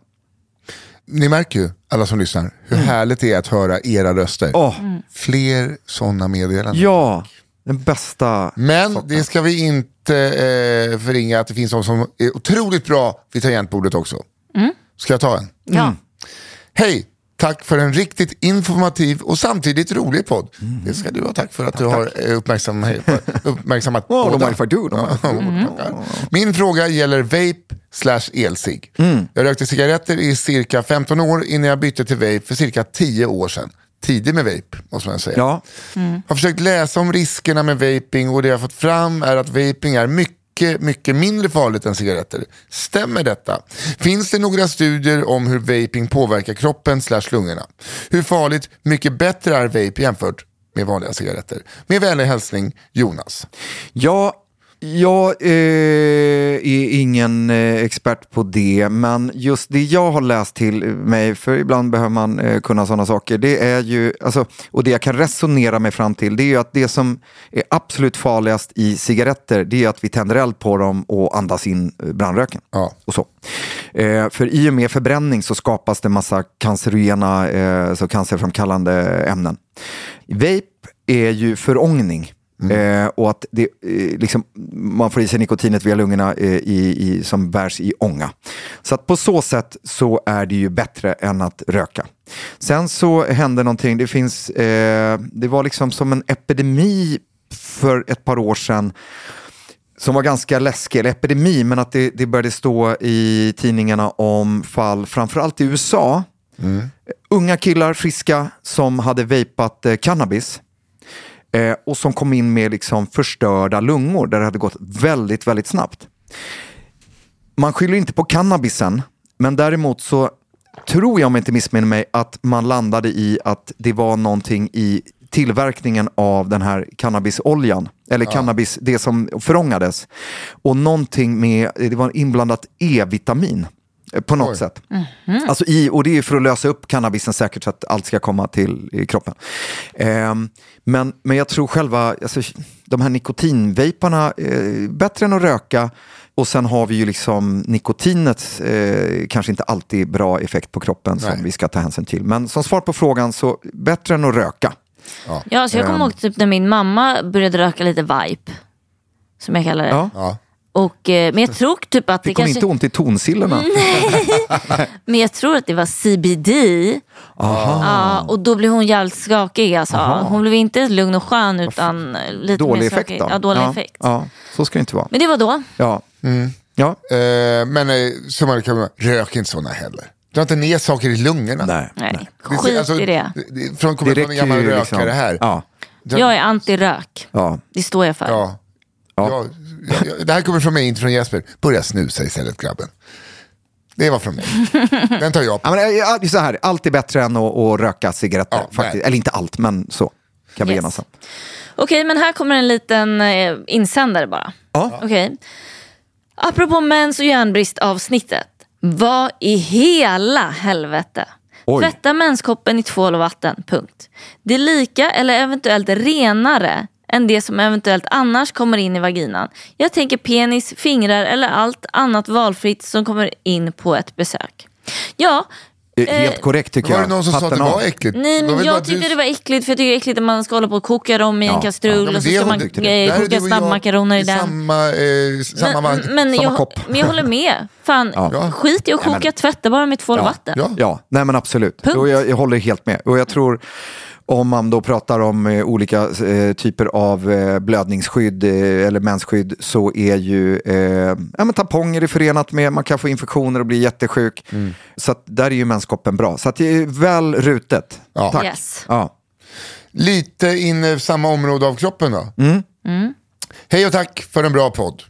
Ni märker ju, alla som lyssnar, hur härligt det är att höra era röster. Åh, Fler sådana meddelanden. Ja, den bästa. Men det ska vi inte eh, förringa att det finns de som är otroligt bra vid tangentbordet också. Ska jag ta en? ja. Hej! Tack för en riktigt informativ och samtidigt rolig podd. Det ska du ha tack för att du har eh, uppmärksammat Oh, podden. har du, de har. Ja, tackar. Min fråga gäller vape slash elsig. Jag rökte cigaretter i cirka 15 år innan jag bytte till vape för cirka 10 år sedan. Tidig med vape måste man säga. Ja, Har försökt läsa om riskerna med vaping och det jag fått fram är att vaping är mycket, mycket mindre farligt än cigaretter. Stämmer detta? Finns det några studier om hur vaping påverkar kroppen slash lungorna? Hur farligt, mycket bättre är vape jämfört med vanliga cigaretter? Med vänlig hälsning Jonas. ja jag eh, är ingen eh, expert på det, men just det jag har läst till mig, för ibland behöver man eh, kunna sådana saker, det är ju, alltså, och det jag kan resonera mig fram till, det är ju att det som är absolut farligast i cigaretter, det är att vi tänder eld på dem och andas in eh, brandröken. Ja. Och så. Eh, för i och med förbränning så skapas det massa cancerogena, eh, så cancerframkallande ämnen. Vape är ju förångning. Eh, och att det, eh, liksom, man får i sig nikotinet via lungorna eh, i, i, som bärs i ånga. Så att på så sätt så är det ju bättre än att röka. Sen så hände någonting, det finns, eh, det var liksom som en epidemi för ett par år sedan som var ganska läskig, eller epidemi, men att det, det började stå i tidningarna om fall, framförallt i USA, unga killar, friska, som hade vejpat eh, cannabis eh, och som kom in med liksom förstörda lungor där det hade gått väldigt, väldigt snabbt. Man skyller inte på cannabisen, men däremot så tror jag, om jag inte missminner mig, att man landade i att det var någonting i tillverkningen av den här cannabisoljan, eller cannabis, det som förångades. Och någonting med, det var inblandat E-vitamin på något Oj. sätt. Alltså i, och det är för att lösa upp cannabisen säkert så att allt ska komma till i kroppen. Ehm, men, men jag tror själva, alltså, de här nikotinvejparna, eh, bättre än att röka. Och sen har vi ju liksom nikotinets eh, kanske inte alltid bra effekt på kroppen Nej. som vi ska ta hänsyn till. Men som svar på frågan så bättre än att röka. Ja, så jag kommer ihåg typ när min mamma började röka lite vibe. Som jag kallar det. Ja. Och, eh, men jag tror typ att det, Det kom kanske... inte ont i tonsillerna. Men jag tror att det var CBD. Ja, och då blev hon jävligt skakig. Alltså. Hon blev inte lugn och skön utan lite Dålig mer effekt skakig. då? Ja, dålig ja, effekt. Ja, så ska det inte vara. Men det var då. Ja. Ja. Eh, men eh, som man kan rök inte sådana heller. Dra inte ner saker i lungorna. Nej. Nej, Det- skit alltså, i det. Från, kommer Det från en gammal rökare liksom. här. Ja. Jag är anti-rök. Ja. Det står jag för. Ja. Ja. Det här kommer från mig, inte från Jesper. Börja snusa istället grabben. Det var från mig. Den tar jag på. Ja, men, eh, så här, allt är bättre än att, att röka cigaretter. Ja, faktiskt. Eller inte allt, men så kan vi Yes. enas om. Okej, men här kommer en liten eh, insändare bara. Ja. Okej. Apropå mens och järnbrist avsnittet. Vad i hela helvete? Oj. Tvätta menskoppen i tvål och vatten. Punkt. Det är lika eller eventuellt renare än det som eventuellt annars kommer in i vaginan. Jag tänker penis, fingrar eller allt annat valfritt som kommer in på ett besök. Ja, Eh, Helt korrekt tycker Var jag. det någon som sa att det var äckligt? Nej, var men jag tyckte du- det var äckligt för jag tycker det är äckligt att man ska hålla på och koka dem i en Ja, kastrull Ja, men och så ska man eh, koka snabbmakaroner i den. Samma, eh, samma vagn. men, samma jag, kopp. men jag håller med. Fan, Ja. skit i att koka, tvätta bara med tvål och vatten. Ja. Ja, nej men absolut. Punkt. Och jag, jag håller helt med. Och jag tror om man då pratar om eh, olika eh, typer av eh, blödningsskydd eh, eller mensskydd så är ju eh, ja, men tamponger är förenat med, man kan få infektioner och bli jättesjuk. Så att där är ju menskoppen bra. Så att det är väl rutet. Ja. Tack. Yes. Ja. Lite in i samma område av kroppen då. Mm. Mm. Hej och tack för en bra podd.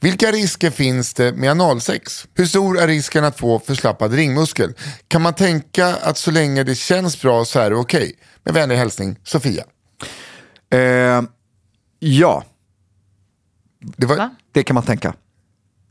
Vilka risker finns det med analsex? Hur stor är risken att få förslappad ringmuskel? Kan man tänka att så länge det känns bra så är det okej? Med vänlig hälsning, Sofia. Eh, ja, Det var, Va? det kan man tänka.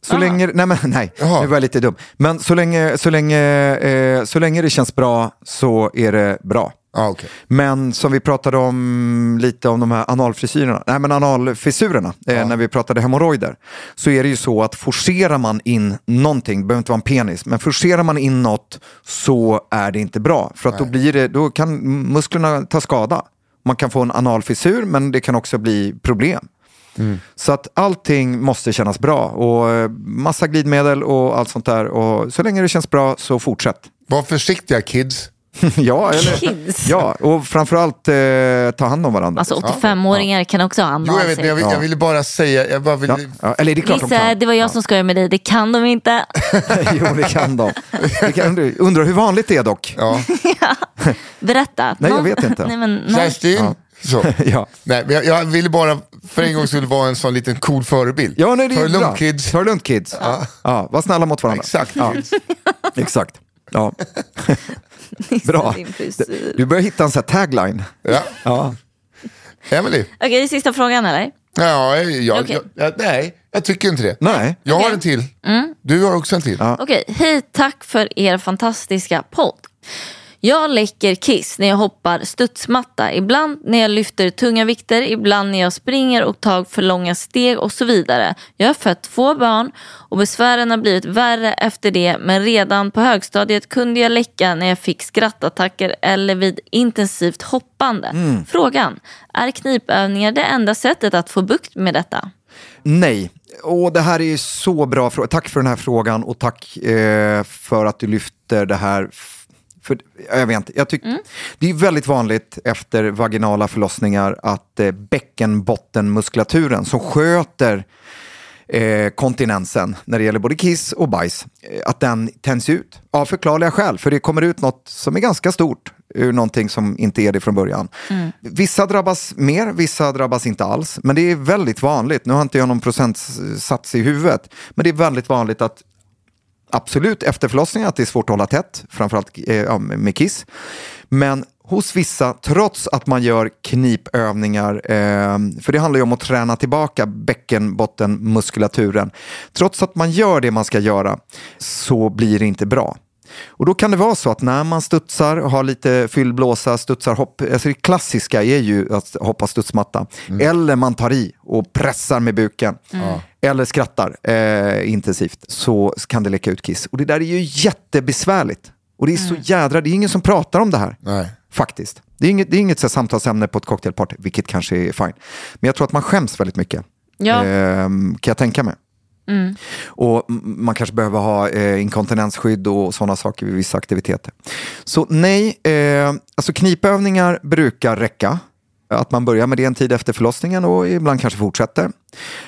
Så Aha. länge, nej men nej, Jaha. nu var jag lite dum. Men så länge, så, länge, eh, så länge det känns bra så är det bra. Ah, okej. Men som vi pratade om lite om de här analfrisyrerna, nej men analfissurerna, eh, när vi pratade hemorrojder, så är det ju så att forcerar man in någonting, det behöver inte vara en penis, men forcerar man in något så är det inte bra. För att då, blir det, då kan musklerna ta skada. Man kan få en analfissur, men det kan också bli problem. Så att allting måste kännas bra och eh, massa glidmedel och allt sånt där. Och så länge det känns bra så fortsätt. Var försiktiga kids. ja, eller, Kids. ja, och framförallt eh, ta hand om varandra. Alltså 85-åringar kan också ha Jo, jag, vet, men jag, vill, jag ville bara säga, jag bara ville, ja, ja, eller det är klart de Nisse, kan. det var jag som skojade med dig. Det kan de inte. jo, det kan de. Det kan, undrar hur vanligt det är dock. ja. Berätta. Nej, jag Någon- vet inte. Nej, men, nej. Kerstin. Så. Ja. Nej, men jag, jag ville bara för en gång skulle vara en sån liten cool förebild. Ja, nej, det Ta är det lugnt kids. Ta det lugnt kids. Ja. var snälla mot varandra. Exakt Ja, exakt. Ja. Bra. Din frisyr. Du börjar hitta en sån här tagline. Ja. Ja. Emily. Okej, sista frågan eller? Ja, jag, Okej. jag, jag, nej, jag tycker inte det. Nej. Jag har Okej. en till. Mm. Du har också en till. Okej, hej tack för er fantastiska podd. Jag läcker kiss när jag hoppar studsmatta, ibland när jag lyfter tunga vikter, ibland när jag springer och tar för långa steg och så vidare. Jag har fött två barn och besvären har blivit värre efter det men redan på högstadiet kunde jag läcka när jag fick skrattattacker eller vid intensivt hoppande. Frågan, är knipövningar det enda sättet att få bukt med detta? Nej. Och det här är så bra. Tack för den här frågan och tack eh, för att du lyfter det här. För, jag vet inte, jag tyck, Det är väldigt vanligt efter vaginala förlossningar att eh, bäckenbottenmuskulaturen som sköter eh, kontinensen när det gäller både kiss och bajs, eh, att den tänds ut av förklarliga skäl. För det kommer ut något som är ganska stort ur någonting som inte är det från början. Vissa drabbas mer, vissa drabbas inte alls. Men det är väldigt vanligt, nu har inte jag någon procentsats i huvudet, men det är väldigt vanligt att absolut efter förlossningen att det är svårt att hålla tätt, framförallt eh, med kiss. Men hos vissa, trots att man gör knipövningar, eh, för det handlar ju om att träna tillbaka bäckenbottenmuskulaturen, trots att man gör det man ska göra så blir det inte bra. Och då kan det vara så att när man studsar, har lite fyllblåsa, studsar, hopp, alltså det klassiska är ju att hoppa studsmatta. Eller man tar i och pressar med buken. Eller skrattar eh, intensivt så kan det läcka ut kiss. Och det där är ju jättebesvärligt. Och det är så jädra, det är ingen som pratar om det här. Nej. Faktiskt. Det är inget, det är inget så samtalsämne på ett cocktailparty, vilket kanske är fine. Men jag tror att man skäms väldigt mycket. Ja. Ehm, kan jag tänka mig. Mm. Och man kanske behöver ha eh, inkontinensskydd och sådana saker vid vissa aktiviteter. Så nej, eh, alltså knipövningar brukar räcka. Att man börjar med det en tid efter förlossningen och ibland kanske fortsätter.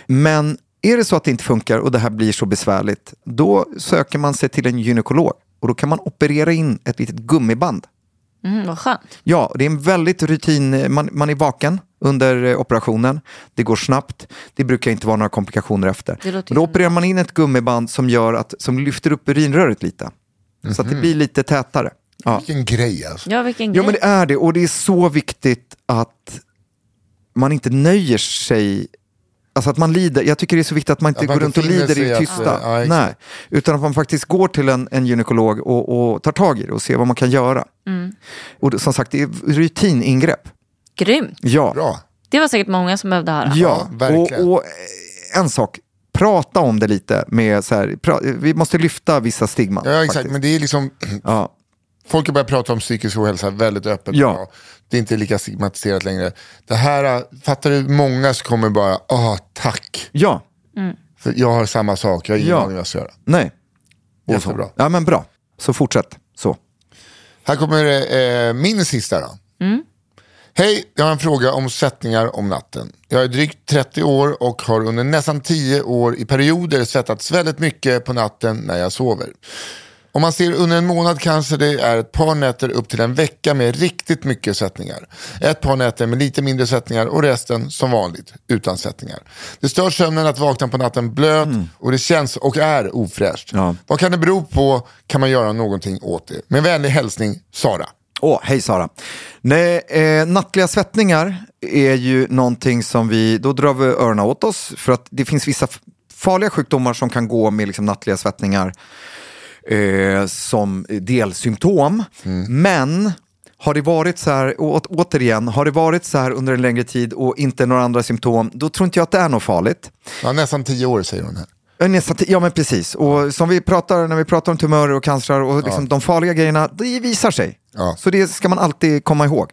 Men är det så att det inte funkar och det här blir så besvärligt, då söker man sig till en gynekolog. Och då kan man operera in ett litet gummiband Mm, vad skönt. Ja, det är en väldigt rutin, man, man är vaken under eh, operationen, det går snabbt, det brukar inte vara några komplikationer efter. Då ju opererar man in ett gummiband som, gör att, som lyfter upp urinröret lite, så att det blir lite tätare. Ja. Vilken grej alltså. Ja, vilken Jo grej. men det är det och det är så viktigt att man inte nöjer sig Alltså att man lider, jag tycker det är så viktigt att man inte Att man går inte runt och lider i att, tysta. ja, exakt. Nej, utan att man faktiskt går till en, en gynekolog och, och tar tag i det och ser vad man kan göra. Och det, som sagt, det är rutiningrepp. Grymt. Ja, Bra. Det var säkert många som behövde höra. ja. verkligen. och, och en sak, prata om det lite med så här, pra, vi måste lyfta vissa stigman. Ja, exakt. faktiskt. Men det är liksom, Ja. folk har börjat prata om psykisk ohälsa väldigt öppet. Ja. Det är inte lika stigmatiserat längre. Det här, fattar du, många som kommer bara, ah tack. ja, För jag har samma sak, jag har ingen Ja. aning vad jag ska göra. nej. Och så. Jättebra. Ja men bra, så fortsätt. Så. Här kommer eh, min sista då. Hej, jag har en fråga om svettningar om natten. Jag är drygt 30 år och har under nästan 10 år i perioder svettats väldigt mycket på natten när jag sover. Om man ser under en månad kanske det är ett par nätter upp till en vecka med riktigt mycket sättningar. Ett par nätter med lite mindre sättningar och resten som vanligt utan sättningar. Det stör sömnen att vakna på natten blöt och det känns och är ofräscht. Ja. Vad kan det bero på? Kan man göra någonting åt det? Med vänlig hälsning, Sara. Åh, hej Sara. Nej, eh, nattliga svettningar är ju någonting som vi, då drar vi öronen åt oss för att det finns vissa farliga sjukdomar som kan gå med liksom nattliga svettningar eh, som delsymptom. Men har det varit så här, å- återigen, har det varit så här under en längre tid och inte några andra symptom, då tror inte jag att det är något farligt. Ja, nästan tio år säger hon här. Ja, Nästan, ti- ja men precis. Och som vi pratar, när vi pratar om tumörer och cancer och liksom de farliga grejerna, det visar sig. Ja. Så det ska man alltid komma ihåg.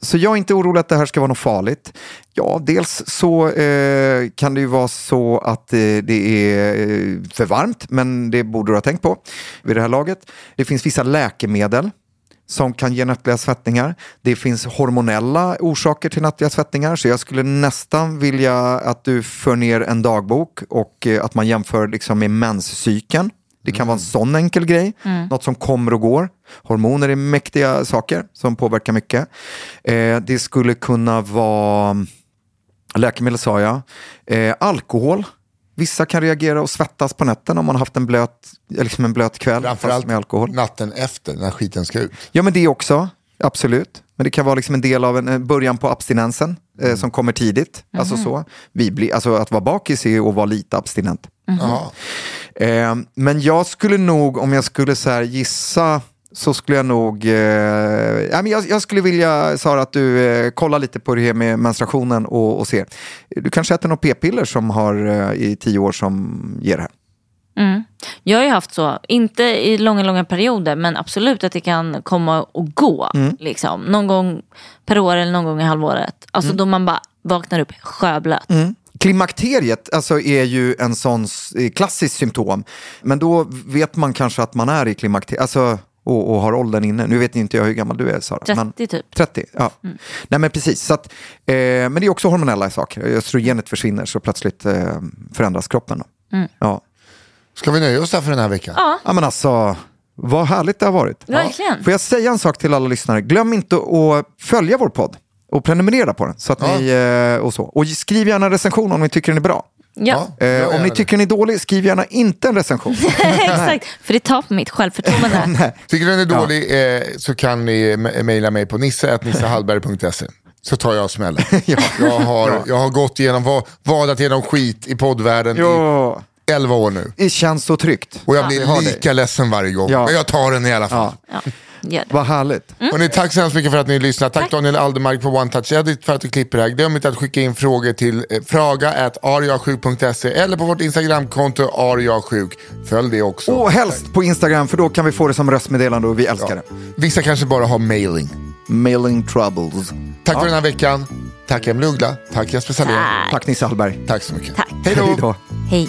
Så jag är inte orolig att det här ska vara något farligt. Ja, dels så eh, kan det ju vara så att eh, det är eh, för varmt, men det borde du ha tänkt på vid det här laget. Det finns vissa läkemedel som kan ge nattliga svettningar. Det finns hormonella orsaker till nattliga svettningar, så jag skulle nästan vilja att du för ner en dagbok och eh, att man jämför liksom med menscykeln. Det kan vara en sån enkel grej, något som kommer och går. Hormoner är mäktiga saker som påverkar mycket. Eh, det skulle kunna vara läkemedel sa jag. Eh, alkohol. Vissa kan reagera och svettas på nätterna om man har haft en blöt, liksom en blöt kväll Framförallt med alkohol. natten efter när skiten ska ut. Ja, men det också. Absolut. Men det kan vara liksom en del av en en början på abstinensen eh, som kommer tidigt. Alltså så. Vi blir, alltså att vara bakis är att vara lite abstinent. Ja. Eh, men jag skulle nog, om jag skulle så gissa, så skulle jag nog... Eh, jag, jag skulle vilja, Sara, att du eh, kollar lite på det här med menstruationen och, och ser. Du kanske äter något p-piller som har eh, i tio år som ger det här. Jag har ju haft så, inte i långa, långa perioder, men absolut att det kan komma och gå. Liksom. Någon gång per år eller någon gång i halvåret. Alltså då man bara vaknar upp sjöblöt. Klimakteriet alltså, är ju en sån eh, klassisk symptom. Men då vet man kanske att man är i klimakteriet. Alltså, och, och har åldern inne. Nu vet inte jag hur gammal du är Sara. 30 men, typ. 30, ja. Nej men precis. Så att, eh, men det är också hormonella saker. Östrogenet försvinner så plötsligt eh, förändras kroppen. Då. Ja. Ska vi nöja oss där för den här veckan? Ja. ja men alltså, vad härligt det har varit. Verkligen. Får jag säga en sak till alla lyssnare? Glöm inte att följa vår podd och prenumerera på den. Så att Ja. ni, eh, och, så. och skriv gärna en recension om ni tycker den är bra. Ja, Eh, gör om ni det. tycker den är dålig, skriv gärna inte en recension. exakt. För det tar på mitt självförtroende. Tycker du den är dålig eh, så kan ni me- mejla mig på nisse.nissehallberg.se. Så tar jag smällen. jag, har, jag har gått igenom, va- vadat igenom skit i poddvärlden ja, i 11 år nu. det känns så tryggt. Och jag blir har lika dig. ledsen varje gång. Ja. Men jag tar den i alla fall. Ja. Ja. Vad härligt. Och ni, tack så hemskt mycket för att ni lyssnar. Tack, Daniel Aldermark på One Touch Edit för att du klipper det här. Glöm inte att skicka in frågor till eh, fraga.ariasjuk.se eller på vårt Instagramkonto ariasjuk. Följ det också. Och helst på Instagram, för då kan vi få det som röstmeddelande och vi älskar det. Vissa kanske bara har mailing. Mailing troubles. Tack för den här veckan. Tack Emil Uggla. Tack Jesper Salén. Tack Nisse Hallberg. Tack så mycket. Tack. Hej då. Hej.